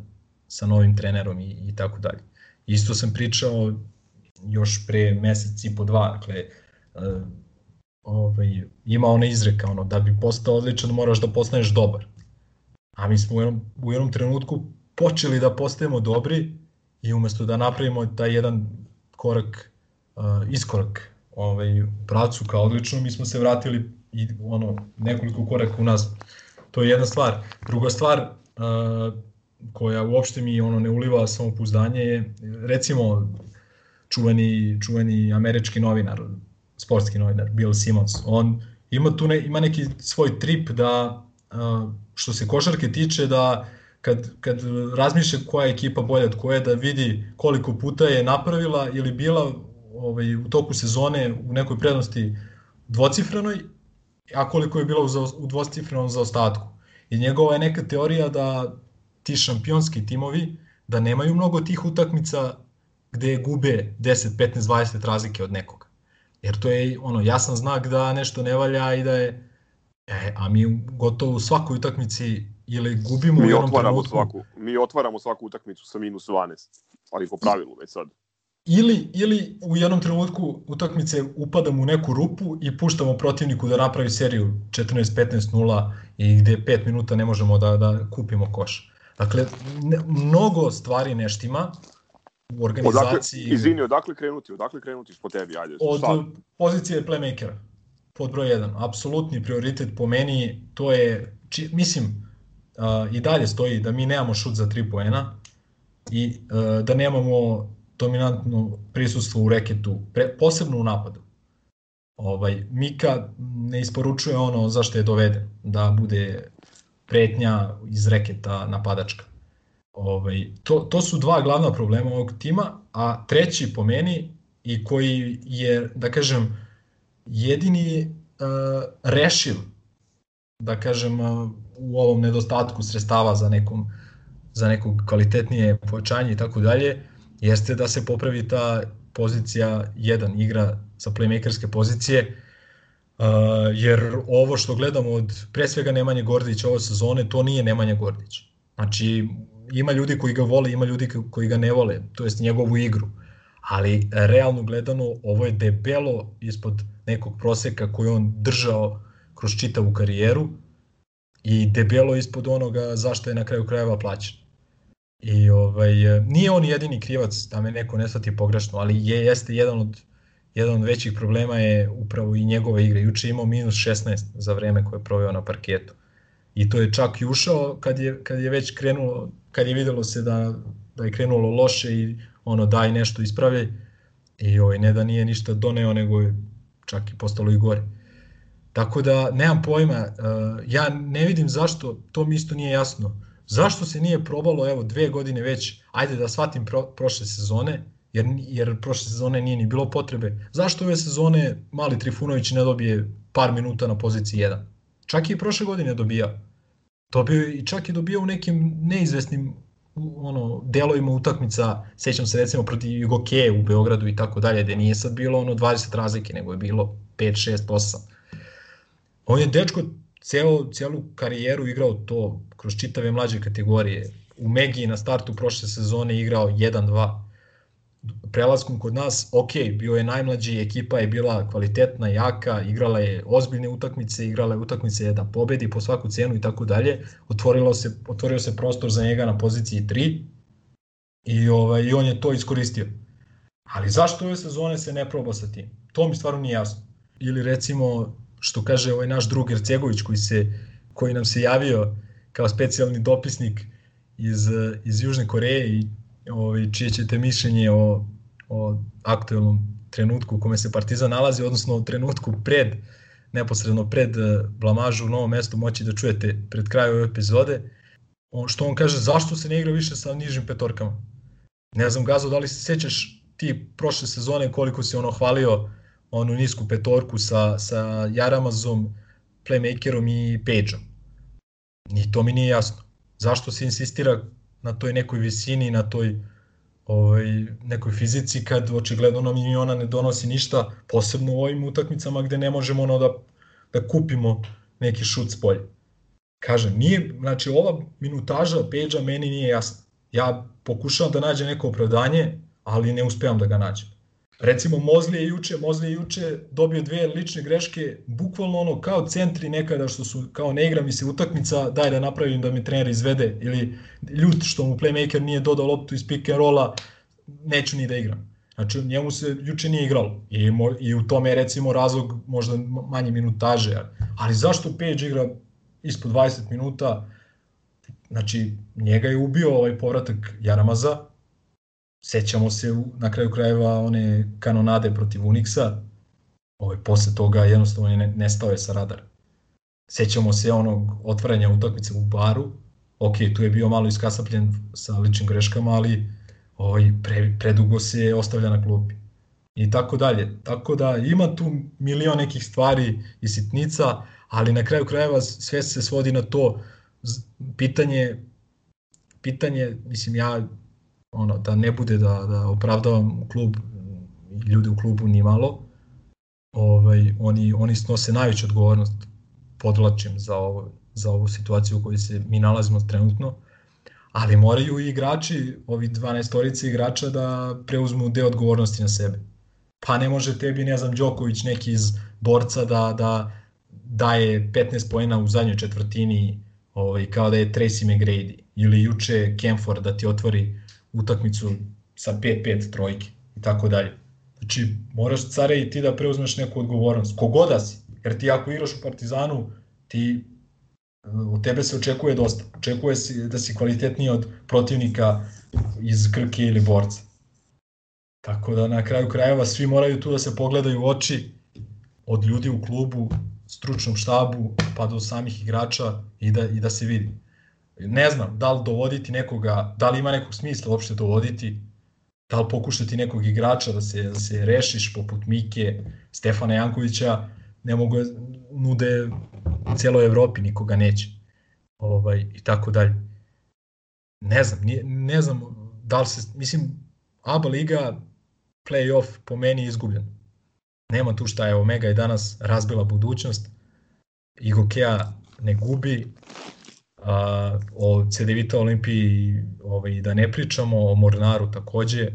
sa novim trenerom i, i tako dalje. Isto sam pričao još pre mesec i po dva, dakle, uh, ovaj, ima ona izreka, ono, da bi postao odličan moraš da postaneš dobar. A mi smo u jednom, u jednom trenutku počeli da postajemo dobri i umesto da napravimo taj jedan korak, uh, iskorak ovaj, u pracu kao odlično, mi smo se vratili i ono, nekoliko koraka u nas. To je jedna stvar. Druga stvar, uh, koja uopšte mi ono ne uliva samopouzdanje je, recimo, čuveni, čuveni američki novinar, sportski novinar, Bill Simmons, on ima tu ne, ima neki svoj trip da uh, što se košarke tiče da kad, kad razmišlja koja je ekipa bolja od koje, da vidi koliko puta je napravila ili bila ovaj, u toku sezone u nekoj prednosti dvocifrenoj, a koliko je bila u, u dvocifrenom zaostatku. I njegova je neka teorija da ti šampionski timovi da nemaju mnogo tih utakmica gde gube 10, 15, 20 razlike od nekoga. Jer to je ono jasan znak da nešto ne valja i da je E, a mi gotovo u svakoj utakmici ili gubimo mi u jednom otvaramo trenutku. Svaku, mi otvaramo svaku utakmicu sa minus 12, ali po pravilu već sad. Ili, ili u jednom trenutku utakmice upadamo u neku rupu i puštamo protivniku da napravi seriju 14-15-0 i gde 5 minuta ne možemo da, da kupimo koš. Dakle, ne, mnogo stvari neštima u organizaciji. Odakle, izvini, odakle krenuti? Odakle krenuti po tebi? Ajde, od sad. pozicije playmakera pod broj 1. Apsolutni prioritet po meni, to je, či, mislim, uh, i dalje stoji da mi nemamo šut za 3 poena i uh, da nemamo dominantno prisustvo u reketu, pre, posebno u napadu. Ovaj, Mika ne isporučuje ono zašto je doveden, da bude pretnja iz reketa napadačka. Ovaj, to, to su dva glavna problema ovog tima, a treći po meni i koji je, da kažem, jedini uh, rešiv, da kažem, uh, u ovom nedostatku sredstava za nekom za nekog kvalitetnije pojačanje i tako dalje, jeste da se popravi ta pozicija 1 igra sa playmakerske pozicije, uh, jer ovo što gledamo od pre svega Nemanje Gordića ove sezone, to nije Nemanja Gordić. Znači, ima ljudi koji ga vole, ima ljudi koji ga ne vole, to jest njegovu igru. Ali, realno gledano, ovo je debelo ispod nekog proseka koji on držao kroz čitavu karijeru i debelo ispod onoga zašto je na kraju krajeva plaćen. I ovaj, nije on jedini krivac, da me neko ne shvati pogrešno, ali je, jeste jedan od, jedan od većih problema je upravo i njegova igra. Juče je imao minus 16 za vreme koje je proveo na parketu. I to je čak i ušao kad je, kad je već krenulo, kad je videlo se da, da je krenulo loše i ono daj nešto ispravljaj. I ovaj, ne da nije ništa doneo, nego je čak i postalo i gore. Tako da, nemam pojma, uh, ja ne vidim zašto, to mi isto nije jasno. Zašto se nije probalo, evo, dve godine već, ajde da shvatim pro, prošle sezone, jer, jer prošle sezone nije ni bilo potrebe. Zašto ove sezone Mali Trifunović ne dobije par minuta na poziciji 1? Čak i prošle godine dobija. Dobio i čak i dobio u nekim neizvesnim ono delovima utakmica, sećam se recimo protiv Jugoke u Beogradu i tako dalje, gde nije sad bilo ono 20 razlike, nego je bilo 5, 6, 8. On je dečko celo, celu karijeru igrao to kroz čitave mlađe kategorije. U Megi na startu prošle sezone igrao 1-2 prelaskom kod nas, ok, bio je najmlađi, ekipa je bila kvalitetna, jaka, igrala je ozbiljne utakmice, igrala je utakmice da pobedi po svaku cenu i tako dalje. Otvorilo se, otvorio se prostor za njega na poziciji 3 i, ovaj, i on je to iskoristio. Ali zašto ove sezone se ne proba sa tim? To mi stvarno nije jasno. Ili recimo, što kaže ovaj naš drug Ercegović koji, se, koji nam se javio kao specijalni dopisnik iz, iz Južne Koreje i ovaj, čije ćete mišljenje o, o aktuelnom trenutku u kome se Partizan nalazi, odnosno u trenutku pred, neposredno pred eh, blamažu u novom mestu moći da čujete pred kraju ove epizode, on, što on kaže zašto se ne igra više sa nižim petorkama. Ne znam Gazo, da li se sećaš ti prošle sezone koliko si ono hvalio onu nisku petorku sa, sa Jaramazom, playmakerom i Pageom. Ni to mi nije jasno. Zašto se insistira na toj nekoj visini, na toj ovaj, nekoj fizici kad očigledno nam i ona ne donosi ništa, posebno u ovim utakmicama gde ne možemo ono da, da kupimo neki šut s polja. Kažem, nije, znači ova minutaža Peđa meni nije jasna. Ja pokušavam da nađem neko opravdanje, ali ne uspevam da ga nađem. Recimo Mozli je juče, Mozli je juče dobio dve lične greške, bukvalno ono kao centri nekada što su kao ne igra mi se utakmica, daj da napravim da mi trener izvede ili ljut što mu playmaker nije dodao loptu iz pick and rolla, neću ni da igram. Znači njemu se juče nije igralo. I, mo, i u tome je recimo razlog možda manje minutaže, ali zašto Page igra ispod 20 minuta, znači njega je ubio ovaj povratak Jaramaza, Sećamo se na kraju krajeva one kanonade protiv Unixa, ovaj, posle toga jednostavno je nestao je sa radara. Sećamo se onog otvaranja utakmice u baru, ok, tu je bio malo iskasapljen sa ličnim greškama, ali ovaj, pre, predugo se ostavlja na klupi. I tako dalje. Tako da ima tu milion nekih stvari i sitnica, ali na kraju krajeva sve se svodi na to pitanje pitanje, mislim ja ono, da ne bude da, da opravdavam klub i ljude u klubu ni malo. Ovaj, oni, oni snose najveću odgovornost, podlačim za, ovo, za ovu situaciju u kojoj se mi nalazimo trenutno, ali moraju i igrači, ovi 12 torice igrača da preuzmu deo odgovornosti na sebe. Pa ne može tebi, ne znam, Đoković neki iz borca da, da daje 15 pojena u zadnjoj četvrtini ovaj, kao da je Tracy McGrady ili juče Kemford da ti otvori utakmicu sa 5-5 trojke i tako dalje. Znači, moraš care i ti da preuzmeš neku odgovornost. Kogoda si, jer ti ako igraš u Partizanu, ti od tebe se očekuje dosta. Očekuje se da si kvalitetniji od protivnika iz Krke ili Borca. Tako da na kraju krajeva svi moraju tu da se pogledaju u oči od ljudi u klubu, stručnom štabu, pa do samih igrača i da, i da se vidi ne znam, da li dovoditi nekoga, da li ima nekog smisla uopšte dovoditi, da li pokušati nekog igrača da se, da se rešiš poput Mike, Stefana Jankovića, ne mogu nude cijeloj Evropi, nikoga neće. Ovaj, I tako dalje. Ne znam, nije, ne znam da li se, mislim, ABA liga playoff po meni je izgubljen. Nema tu šta je, Omega je danas razbila budućnost, Igokea ne gubi, a, o CDVita Olimpiji ovaj, da ne pričamo, o Mornaru takođe.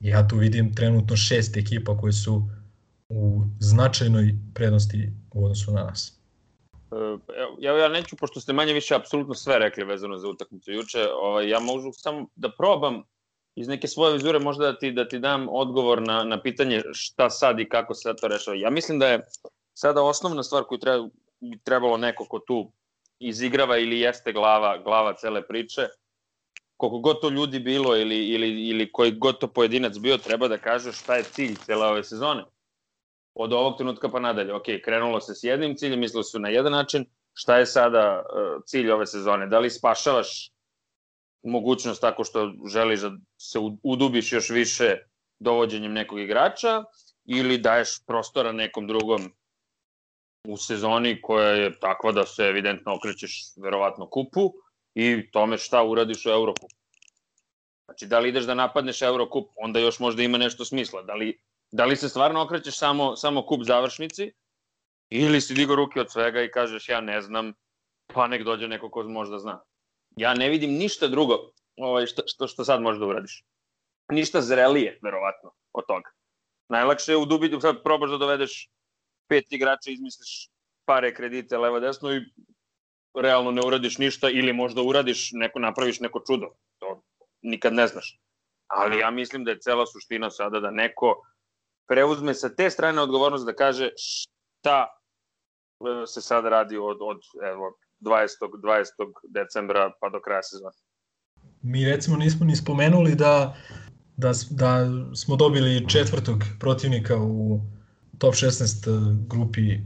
Ja tu vidim trenutno šest ekipa koje su u značajnoj prednosti u odnosu na nas. E, ja, ja neću, pošto ste manje više apsolutno sve rekli vezano za utakmicu juče, ovaj, ja možu samo da probam iz neke svoje vizure možda da ti, da ti dam odgovor na, na pitanje šta sad i kako se to rešava. Ja mislim da je sada osnovna stvar koju treba, trebalo neko ko tu izigrava ili jeste glava, glava cele priče. Koliko god to ljudi bilo ili, ili, ili koji god to pojedinac bio, treba da kaže šta je cilj cele ove sezone. od ovog trenutka pa nadalje. Ok, krenulo se s jednim ciljem, mislili su na jedan način, šta je sada uh, cilj ove sezone? Da li spašavaš mogućnost tako što želiš da se udubiš još više dovođenjem nekog igrača ili daješ prostora nekom drugom u sezoni koja je takva da se evidentno okrećeš verovatno kupu i tome šta uradiš u Eurokupu. Znači, da li ideš da napadneš Eurokup, onda još možda ima nešto smisla. Da li, da li se stvarno okrećeš samo, samo kup završnici ili si digo ruke od svega i kažeš ja ne znam, pa nek dođe neko ko možda zna. Ja ne vidim ništa drugo ovaj, što, što, što sad možeš da uradiš. Ništa zrelije, verovatno, od toga. Najlakše je u dubi, sad probaš da dovedeš pet igrača, izmisliš pare kredite levo desno i realno ne uradiš ništa ili možda uradiš neko, napraviš neko čudo. To nikad ne znaš. Ali ja mislim da je cela suština sada da neko preuzme sa te strane odgovornost da kaže šta e, se sad radi od, od evo, 20. 20. decembra pa do kraja sezona. Mi recimo nismo ni spomenuli da, da, da smo dobili četvrtog protivnika u top 16 e, grupi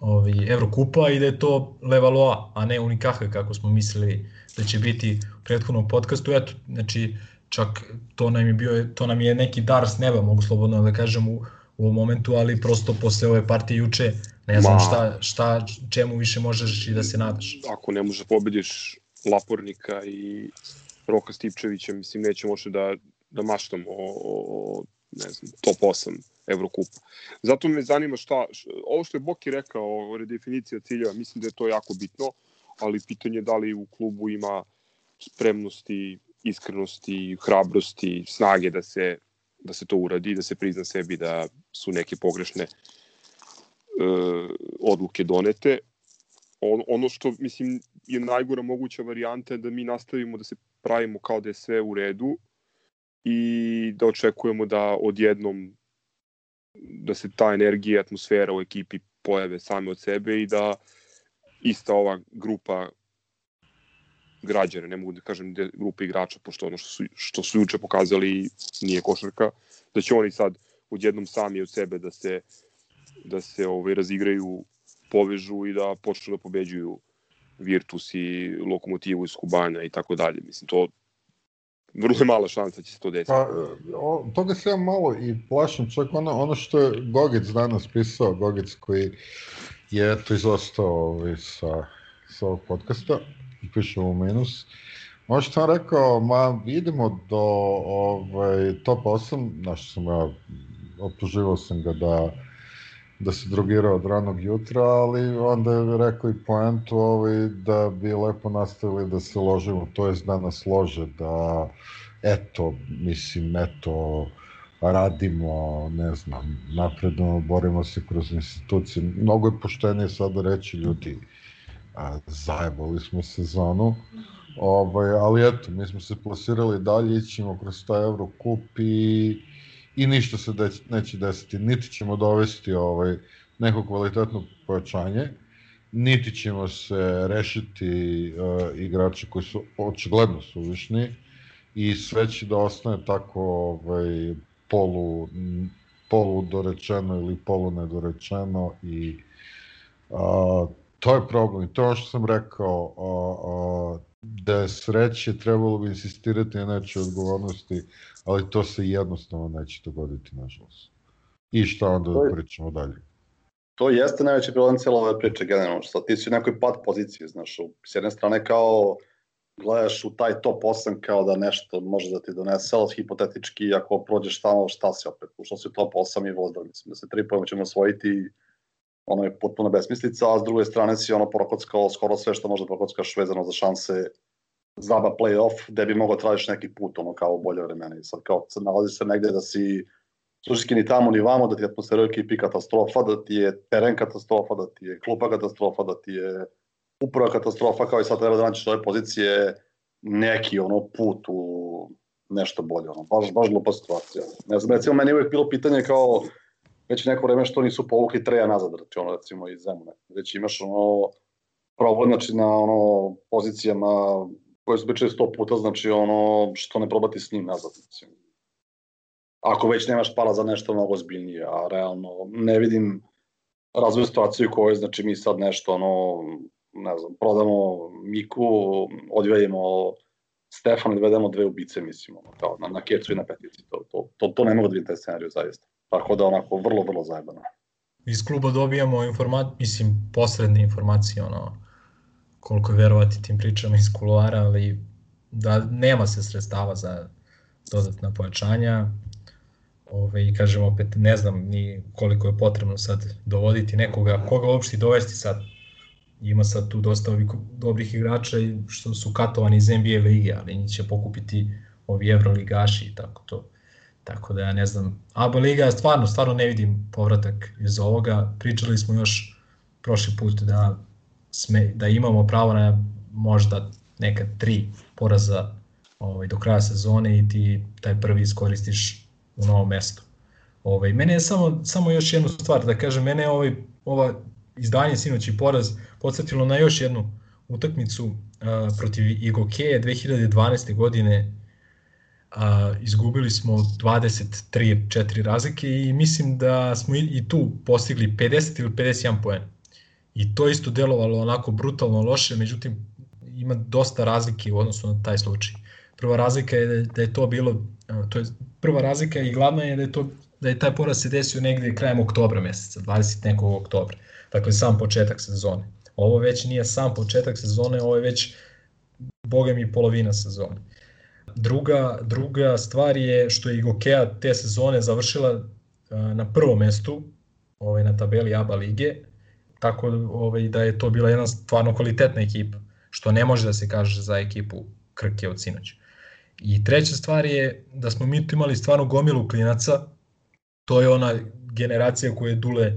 ovaj, Evrokupa i da je to Levaloa, a ne Unikaha kako smo mislili da će biti u prethodnom podcastu. Eto, znači, čak to nam je, bio, to nam je neki dar s neba, mogu slobodno da kažem u, u ovom momentu, ali prosto posle ove partije juče ne znam Ma, šta, šta, čemu više možeš i da se nadaš. Ako ne možeš da pobediš Lapornika i Roka Stipčevića, mislim, neće može da, da maštam o, o, ne znam, top 8 Evrokupa. Zato me zanima šta, ovo što je Boki rekao, redefinicija ciljeva, mislim da je to jako bitno, ali pitanje je da li u klubu ima spremnosti, iskrenosti, hrabrosti, snage da se, da se to uradi, da se prizna sebi da su neke pogrešne e, odluke donete. On, ono što, mislim, je najgora moguća varijanta je da mi nastavimo da se pravimo kao da je sve u redu i da očekujemo da odjednom da se ta energija, atmosfera u ekipi pojave same od sebe i da ista ova grupa građana, ne mogu da kažem de, grupa igrača, pošto ono što su, što su juče pokazali nije košarka, da će oni sad odjednom sami od sebe da se da se ovaj, razigraju, povežu i da počnu da pobeđuju Virtus i Lokomotivu iz Kubana i tako dalje. Mislim, to vrlo je mala šansa da će se to desiti. Pa, o, toga se ja malo i plašim, čak ono, ono što je Gogec danas pisao, Gogec koji je to izostao ovaj, sa, sa ovog podcasta, piše u minus, Ono što sam rekao, ma idemo do ovaj, top 8, znaš sam ja, optuživao sam ga da da se drogirao od ranog jutra, ali onda je rekao i poentu ovaj, da bi lepo nastavili da se ložimo, to je da nas lože, da eto, mislim, eto, radimo, ne znam, napredno, borimo se kroz institucije. Mnogo je poštenije sada reći ljudi, a, zajebali smo sezonu, ovaj, ali eto, mi smo se plasirali dalje, ićemo kroz taj Eurocup i i ništa se deć, neće desiti. Niti ćemo dovesti ovaj, neko kvalitetno pojačanje, niti ćemo se rešiti uh, igrače koji su očigledno suvišni i sve će da ostane tako ovaj, polu, polu dorečeno ili polu nedorečeno i uh, to je problem i to je što sam rekao uh, uh, da je sreće trebalo bi insistirati na nečoj odgovornosti ali to se jednostavno neće dogoditi, nažalost. I šta onda da pričamo dalje? To jeste najveći problem cijela ove priče generalno, što ti si u nekoj pad poziciji, znaš, s jedne strane kao gledaš u taj top 8 kao da nešto može da ti donese, ali hipotetički ako prođeš tamo šta si opet, ušao si u top 8 i voda, mislim da se tri pojma ćemo osvojiti ono je potpuno besmislica, a s druge strane si ono prokockao skoro sve što može da prokockaš vezano za šanse zaba play-off, gde bi mogao tražiš neki put, ono, kao bolje vremena. I sad, kao, sad nalazi se negde da si suštinski ni tamo ni vamo, da ti je atmosfera u ekipi katastrofa, da ti je teren katastrofa, da ti je klupa katastrofa, da ti je uprava katastrofa, kao i sad treba da naćiš ove pozicije neki ono put u nešto bolje, ono, baš, baš glupa situacija. Ne znam, recimo, meni je uvek bilo pitanje kao, već neko vreme što nisu povukli treja nazad, znači ono, recimo, iz Zemune. Već imaš ono, problem, znači, na ono, pozicijama koje su beče sto puta, znači ono što ne probati s njim nazad. Mislim. ako već nemaš para za nešto mnogo ozbiljnije, a realno ne vidim razvoj situaciju u kojoj znači mi sad nešto ono ne znam, prodamo Miku, odvejemo Stefan i dovedemo dve ubice, mislim, ono, kao na, na kecu i na petici. To, to, to, to ne mogu da vidim taj scenariju, zaista. Tako da onako, vrlo, vrlo zajebano. Iz kluba dobijamo informat, mislim, posredne informacije, ono, koliko je verovati tim pričama iz kuloara, ali da nema se sredstava za dodatna pojačanja. Ove, I kažem opet, ne znam ni koliko je potrebno sad dovoditi nekoga, koga uopšte dovesti sad ima sad tu dosta ovih dobrih igrača što su katovani iz NBA lige, ali njih će pokupiti ovi evroligaši i tako to. Tako da ja ne znam, ABA liga stvarno, stvarno ne vidim povratak iz ovoga. Pričali smo još prošli put da, sme, da imamo pravo na možda neka tri poraza ovaj, do kraja sezone i ti taj prvi iskoristiš u novom mestu. Ovaj, mene je samo, samo još jednu stvar da kažem, mene je ovaj, ova izdanje sinoći poraz podsjetilo na još jednu utakmicu uh, protiv Igokeje 2012. godine uh, izgubili smo 23-4 razlike i mislim da smo i, tu postigli 50 ili 51 poen. I to isto delovalo onako brutalno loše, međutim ima dosta razlike u odnosu na taj slučaj. Prva razlika je da je to bilo, to je prva razlika i glavna je da je to da je taj poraz se desio negde krajem oktobra meseca, 20 nekog oktobra. Dakle, sam početak sezone. Ovo već nije sam početak sezone, ovo je već boga mi polovina sezone. Druga, druga stvar je što je Igokea te sezone završila na prvom mestu ovaj, na tabeli ABA lige, tako ovaj, da je to bila jedna stvarno kvalitetna ekipa, što ne može da se kaže za ekipu Krke od sinoć. I treća stvar je da smo mi tu imali stvarno gomilu klinaca, to je ona generacija koja je Dule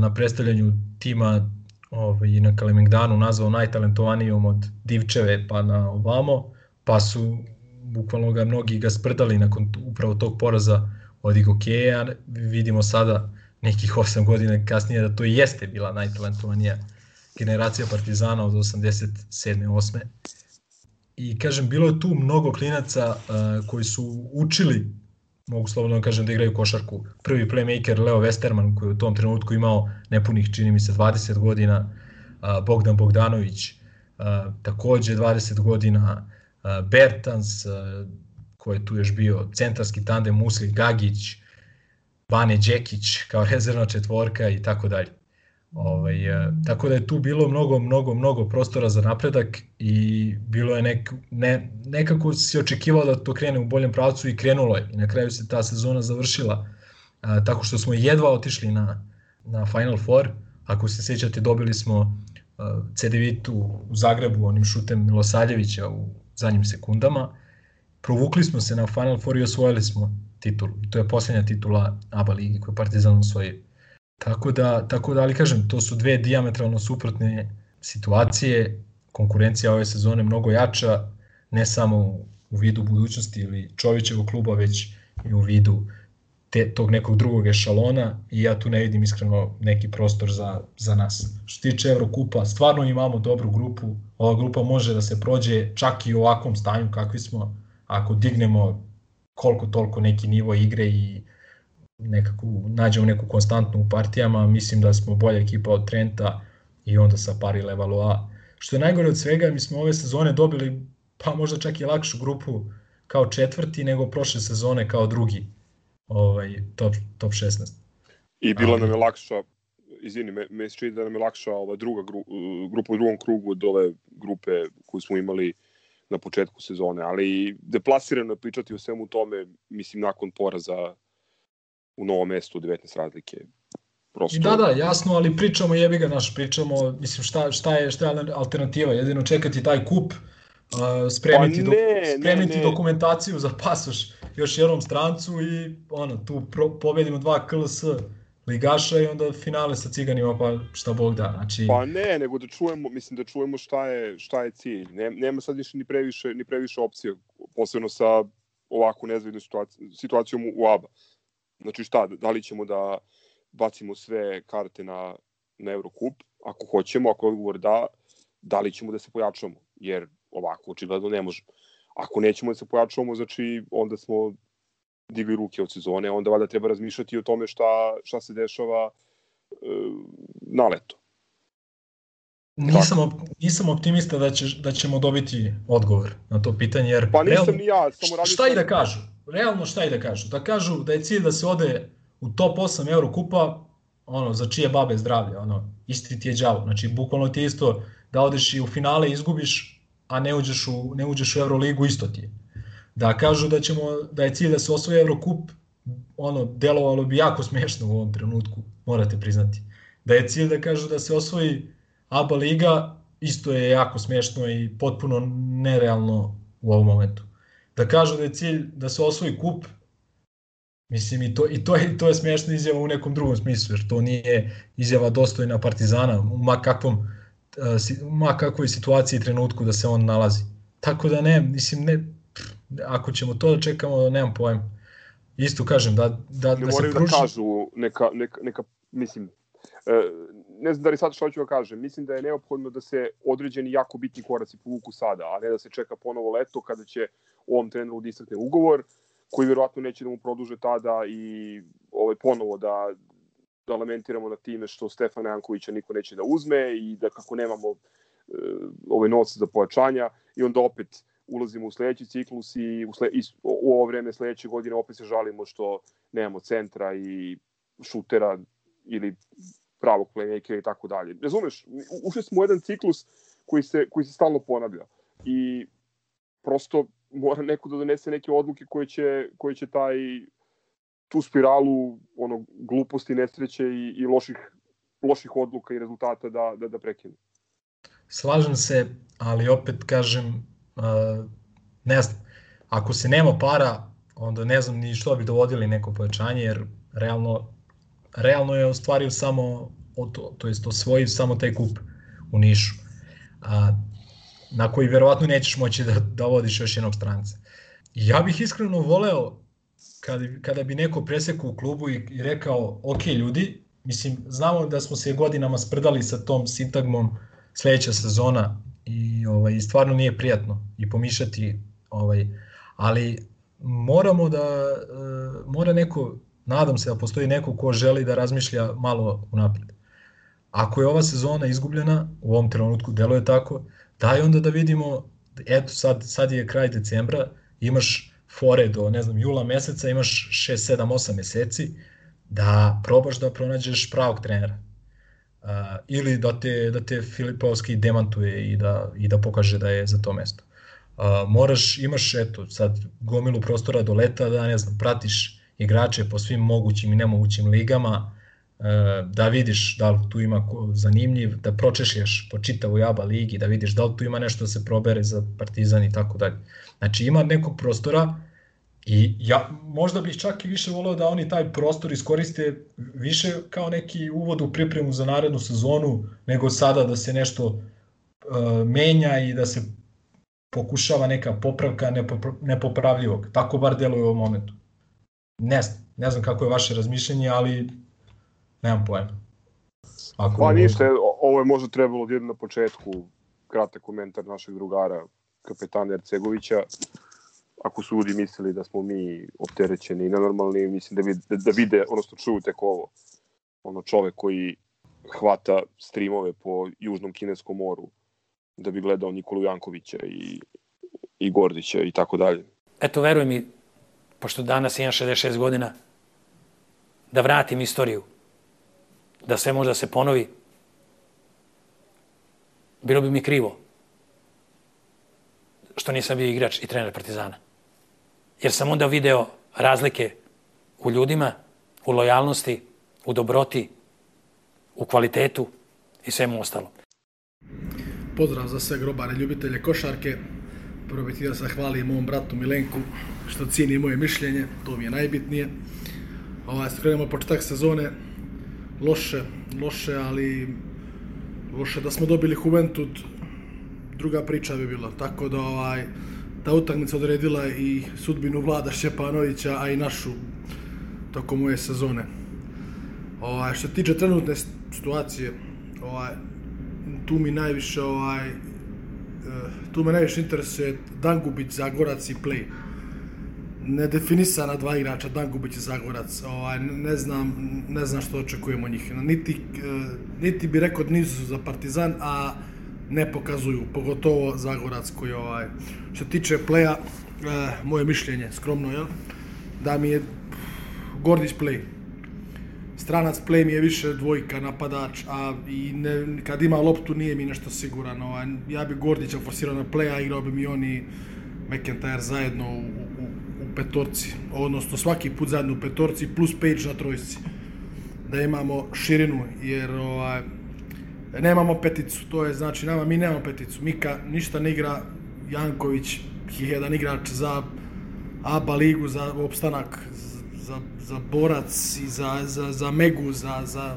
na predstavljanju tima ovaj, na Kalemegdanu nazvao najtalentovanijom od Divčeve pa na ovamo, pa su bukvalno ga mnogi ga sprdali nakon upravo tog poraza od Igokeja. Vidimo sada nekih 8 godina kasnije da to i jeste bila najtalentovanija generacija Partizana od 87. 8. I kažem, bilo je tu mnogo klinaca uh, koji su učili mogu slobodno da kažem da igraju košarku. Prvi playmaker Leo Westerman koji je u tom trenutku imao nepunih, čini mi se, 20 godina, Bogdan Bogdanović takođe 20 godina, Bertans koji je tu još bio, centarski tandem Musli Gagić, Bane Đekić kao rezervna četvorka i tako dalje. Ovaj, e, tako da je tu bilo mnogo, mnogo, mnogo prostora za napredak i bilo je nek, ne, nekako se očekivalo da to krene u boljem pravcu i krenulo je. I na kraju se ta sezona završila a, tako što smo jedva otišli na, na Final Four. Ako se sećate, dobili smo a, CDVita u Zagrebu onim šutem Milosaljevića u zadnjim sekundama. Provukli smo se na Final Four i osvojili smo titulu. To je poslednja titula ABA ligi koju Partizan osvojio. Tako da, tako da, ali kažem, to su dve diametralno suprotne situacije, konkurencija ove sezone mnogo jača, ne samo u vidu budućnosti ili Čovićevog kluba, već i u vidu te, tog nekog drugog ešalona i ja tu ne vidim iskreno neki prostor za, za nas. Što tiče Evrokupa, stvarno imamo dobru grupu, ova grupa može da se prođe čak i u ovakvom stanju kakvi smo, ako dignemo koliko toliko neki nivo igre i nekako nađemo neku konstantnu u partijama, mislim da smo bolja ekipa od Trenta i onda sa Pari Levaloa. Što je najgore od svega, mi smo ove sezone dobili pa možda čak i lakšu grupu kao četvrti nego prošle sezone kao drugi ovaj, top, top 16. I bila Ali... nam je lakša, izvini, me, me čini da nam je lakša ova druga gru, grupa u drugom krugu od ove grupe koju smo imali na početku sezone, ali deplasirano je pričati o svemu tome, mislim, nakon poraza u novom mestu 19 razlike. Prosto... Da, da, jasno, ali pričamo jebi ga naš, pričamo, mislim šta, šta, je, šta je alternativa, jedino čekati taj kup, uh, spremiti, pa ne, do, spremiti ne, ne. dokumentaciju za pasoš još jednom strancu i ono, tu pro, pobedimo dva KLS ligaša i onda finale sa ciganima pa šta Bog da. Znači... Pa ne, nego da čujemo, mislim da čujemo šta je, šta je cilj. Ne, nema sad više ni previše, ni previše opcija, posebno sa ovako nezvidnom situacijom u ABA. Znači šta, da li ćemo da bacimo sve karte na, na Eurocup, ako hoćemo, ako odgovor da, da li ćemo da se pojačamo, jer ovako očigledno ne možemo. Ako nećemo da se pojačamo, znači onda smo digli ruke od sezone, onda valjda treba razmišljati o tome šta, šta se dešava e, na leto. Nisam, op, nisam optimista da, će, da ćemo dobiti odgovor na to pitanje, jer... Pa nisam realno, ni ja, samo radim... Šta i da kažu? Realno šta i da kažu? Da kažu da je cilj da se ode u top 8 Eurokupa, ono, za čije babe zdravlje, ono, isti ti je đavo. Znači, bukvalno ti je isto da odeš i u finale izgubiš, a ne uđeš u, ne uđeš u Euroligu, isto ti je. Da kažu da ćemo, da je cilj da se osvoji Eurokup, ono, delovalo bi jako smešno u ovom trenutku, morate priznati. Da je cilj da kažu da se osvoji ABA liga, isto je jako smešno i potpuno nerealno u ovom momentu. Da kažu da je cilj da se osvoji kup, Mislim, i to, i to, je, to je smiješna izjava u nekom drugom smislu, jer to nije izjava dostojna Partizana, ma, kakvom, ma kakvoj situaciji i trenutku da se on nalazi. Tako da ne, mislim, ne, ako ćemo to da čekamo, nemam pojem. Isto kažem, da, da, ne da se da pruži... da kažu neka, neka, neka mislim, e, ne znam da li sad što ću da kažem, mislim da je neophodno da se određeni jako bitni koraci povuku sada, a ne da se čeka ponovo leto kada će ovom treneru da ugovor, koji verovatno neće da mu produže tada i ovaj, ponovo da, da lamentiramo na time što Stefana Jankovića niko neće da uzme i da kako nemamo e, ove novce za pojačanja i onda opet ulazimo u sledeći ciklus i u, sle, i u ovo vreme sledeće godine opet se žalimo što nemamo centra i šutera ili pravog playmakera i tako dalje. Razumeš, ušli smo u jedan ciklus koji se, koji se stalno ponavlja i prosto mora neko da donese neke odluke koje će, koje će taj tu spiralu ono, gluposti, nesreće i, i loših, loših odluka i rezultata da, da, da prekine. Slažem se, ali opet kažem, uh, ne znam, ako se nema para, onda ne znam ni što bi dovodili neko pojačanje, jer realno, realno je ostvario samo, to, to jest osvojio samo taj kup u Nišu. A, na koji verovatno nećeš moći da, da vodiš još jednog stranca. Ja bih iskreno voleo kada, kada bi neko presekao u klubu i, i rekao, ok ljudi, mislim, znamo da smo se godinama sprdali sa tom sintagmom sledeća sezona i ovaj, stvarno nije prijatno i pomišati, ovaj, ali moramo da, e, mora neko, nadam se da postoji neko ko želi da razmišlja malo unapred. Ako je ova sezona izgubljena, u ovom trenutku deluje tako, daj onda da vidimo, eto sad, sad je kraj decembra, imaš fore do, ne znam, jula meseca, imaš 6, 7, 8 meseci, da probaš da pronađeš pravog trenera. Uh, ili da te, da te Filipovski demantuje i da, i da pokaže da je za to mesto. Uh, moraš, imaš eto, sad gomilu prostora do leta da, ne znam, pratiš igrače po svim mogućim i nemogućim ligama, da vidiš da li tu ima ko zanimljiv, da pročešljaš po čitavu jaba ligi, da vidiš da li tu ima nešto da se probere za Partizan i tako dalje. Znači ima nekog prostora i ja možda bih čak i više voleo da oni taj prostor iskoriste više kao neki uvod u pripremu za narednu sezonu nego sada da se nešto uh, menja i da se pokušava neka popravka nepopravljivog. Tako bar deluje u ovom momentu. Ne znam, ne znam kako je vaše razmišljenje, ali Nemam pojma. Ako pa ništa, ovo je možda trebalo da na početku kratak komentar našeg drugara, kapetana Ercegovića. Ako su ljudi mislili da smo mi opterećeni i nenormalni, mislim da, vid, da, da vide, odnosno čuju tek ovo. Ono čovek koji hvata streamove po Južnom Kineskom moru da bi gledao Nikolu Jankovića i, i Gordića i tako dalje. Eto, veruj mi, pošto danas imam 66 godina, da vratim istoriju da sve može da se ponovi, bilo bi mi krivo što nisam bio igrač i trener Partizana. Jer sam onda video razlike u ljudima, u lojalnosti, u dobroti, u kvalitetu i svemu ostalo. Pozdrav za sve grobare ljubitelje košarke. Prvo bih da zahvalim mom bratu Milenku što cijeni moje mišljenje, to mi je najbitnije. Ovaj, krenemo početak sezone, loše, loše, ali loše da smo dobili Juventud, druga priča bi bila. Tako da ovaj, ta utakmica odredila i sudbinu Vlada Šćepanovića, a i našu tokom ove sezone. Ovaj, što tiče trenutne situacije, ovaj, tu mi najviše ovaj, eh, tu me najviše interesuje Dangubić, Zagorac i Play. Nedefinisana dva igrača, Dangubić i Zagorac. Ovaj, ne, znam, ne znam što očekujemo od njih. Niti, e, niti bi rekao da nisu za Partizan, a ne pokazuju, pogotovo Zagorac koji ovaj, što tiče pleja, e, moje mišljenje, skromno, jel? da mi je Gordić play. Stranac play mi je više dvojka, napadač, a i ne, kad ima loptu nije mi nešto siguran. Ovaj, ja bi Gordića forsirao na play, a igrao bi mi oni McIntyre zajedno u petorci, odnosno svaki put zajedno u petorci plus Page na trojci. Da imamo širinu, jer ovaj, nemamo peticu, to je znači nama, mi nemamo peticu. Mika ništa ne igra, Janković je jedan igrač za ABA ligu, za opstanak, za, za borac i za, za, za Megu, za, za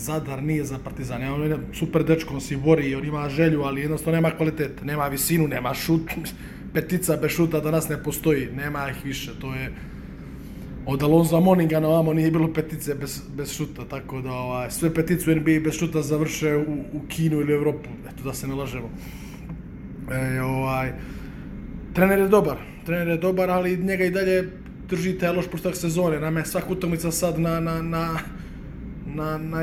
Zadar, nije za Partizan. Ja, on je super dečko, on si bori, on ima želju, ali jednostavno nema kvalitet, nema visinu, nema šut, petica bez šuta danas ne postoji, nema ih više, to je od Alonso Moninga na ovamo nije bilo petice bez, bez šuta, tako da ovaj, sve petice u NBA bez šuta završe u, u Kinu ili Evropu, eto da se ne lažemo. E, ovaj, trener je dobar, trener je dobar, ali njega i dalje držite loš postak sezone, nam je svaka utakmica sad na, na, na, na, na,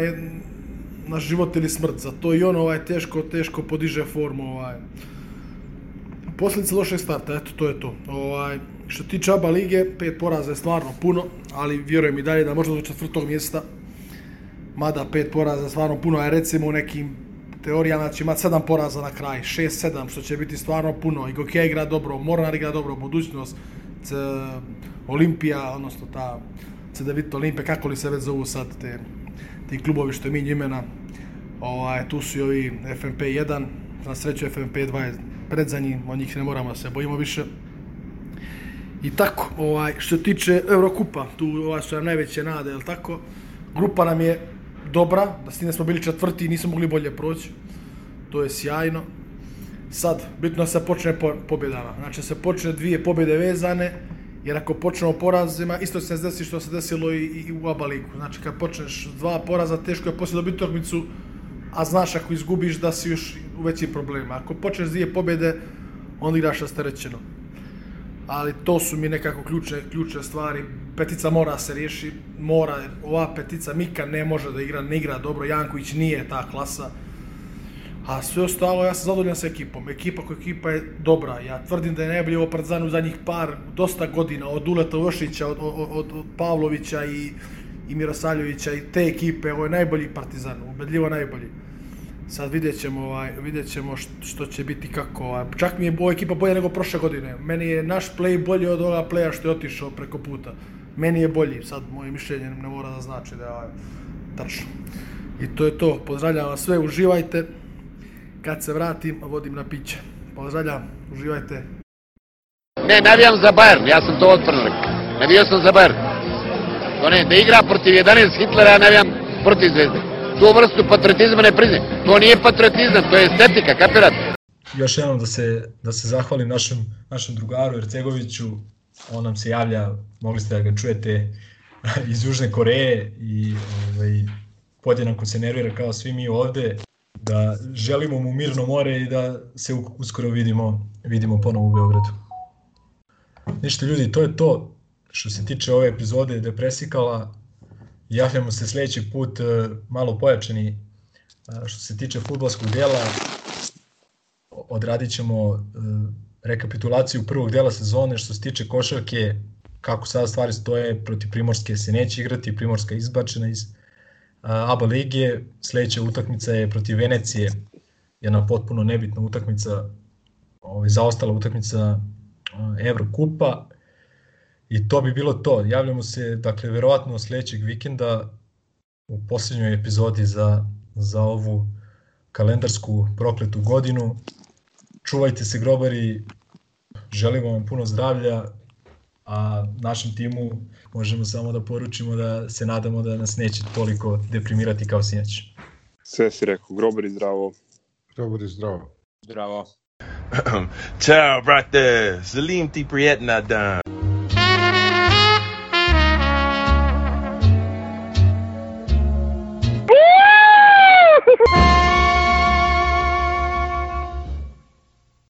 na život ili smrt, zato i on ovaj, teško, teško podiže formu. Ovaj. Posljedica lošeg starta, eto, to je to. Ovaj, što tiče ABA lige, pet poraza je stvarno puno, ali vjerujem i dalje da možda do četvrtog mjesta, mada pet poraza je stvarno puno, a recimo u nekim teorijama će imati sedam poraza na kraj, šest, sedam, što će biti stvarno puno. I Gokija igra dobro, Mornar igra dobro, budućnost, C, Olimpija, odnosno ta CDVit Olimpija, kako li se već zovu sad te, ti klubovi što je mi imena. Ovaj, tu su i ovi FNP 1, na sreću FNP 2 je predzanji, od njih ne moramo da se bojimo više. I tako, ovaj, što se tiče Eurokupa, tu ovaj, su nam najveće nade, je tako? Grupa nam je dobra, da s tim smo bili četvrti i nismo mogli bolje proći. To je sjajno. Sad, bitno da se počne po, pobjedama. Znači, se počne dvije pobjede vezane, jer ako počnemo porazima, isto se desi što se desilo i, i u ABA ligu. Znači, kad počneš dva poraza, teško je poslije dobiti utakmicu, a znaš ako izgubiš da si još u većim problemima. Ako počneš dvije pobjede, onda igraš rasterećeno. Ali to su mi nekako ključne, ključne stvari. Petica mora se riješi, mora, ova petica Mika ne može da igra, ne igra dobro, Janković nije ta klasa. A sve ostalo, ja sam zadovoljan sa ekipom. Ekipa koja ekipa je dobra. Ja tvrdim da je najbolji ovo Partizan u zadnjih par, dosta godina, od Uleta Vršića, od, od, od, od Pavlovića i, i Mirosaljevića i te ekipe, ovo je najbolji Partizan, ubedljivo najbolji. Sad vidjet ćemo, ovaj, vidjet ćemo što, će biti kako. Ovaj. Čak mi je ova ekipa bolja nego prošle godine. Meni je naš play bolji od ovoga playa što je otišao preko puta. Meni je bolji, sad moje mišljenje ne mora da znači da je ovaj, tačno. I to je to. Pozdravljam vas sve, uživajte. Kad se vratim, vodim na piće. Pozdravljam, uživajte. Ne, navijam za Bayern, ja sam to otvorno rekao. Sam za Bayern. To ne, da igra protiv 11 Hitlera, ja navijam protiv Zvezde. Tu vrstu patriotizma ne priznam. To nije patriotizam, to je estetika, kapirate? Još jednom da se, da se zahvalim našem, našem drugaru Ercegoviću, on nam se javlja, mogli ste da ga čujete iz Južne Koreje i ovaj, podjednako se nervira kao svi mi ovde da želimo mu mirno more i da se uskoro vidimo, vidimo ponovo u Beogradu. Ništa ljudi, to je to što se tiče ove epizode Depresikala. Javljamo se sledeći put malo pojačani što se tiče futbolskog dela. Odradit ćemo rekapitulaciju prvog dela sezone. Što se tiče košarke, kako sada stvari stoje, protiv Primorske se neće igrati, Primorska je izbačena iz ABA lige, sledeća utakmica je protiv Venecije, jedna potpuno nebitna utakmica, ovaj, zaostala utakmica Evrokupa i to bi bilo to. Javljamo se, dakle, verovatno sledećeg vikenda u poslednjoj epizodi za, za ovu kalendarsku prokletu godinu. Čuvajte se grobari, želimo vam puno zdravlja, a našem timu možemo samo da poručimo da se nadamo da nas neće toliko deprimirati kao sinoć. Sve si rekao, grobari zdravo. Grobari zdravo. Zdravo. Ciao, brate. Salim ti prijetna dan.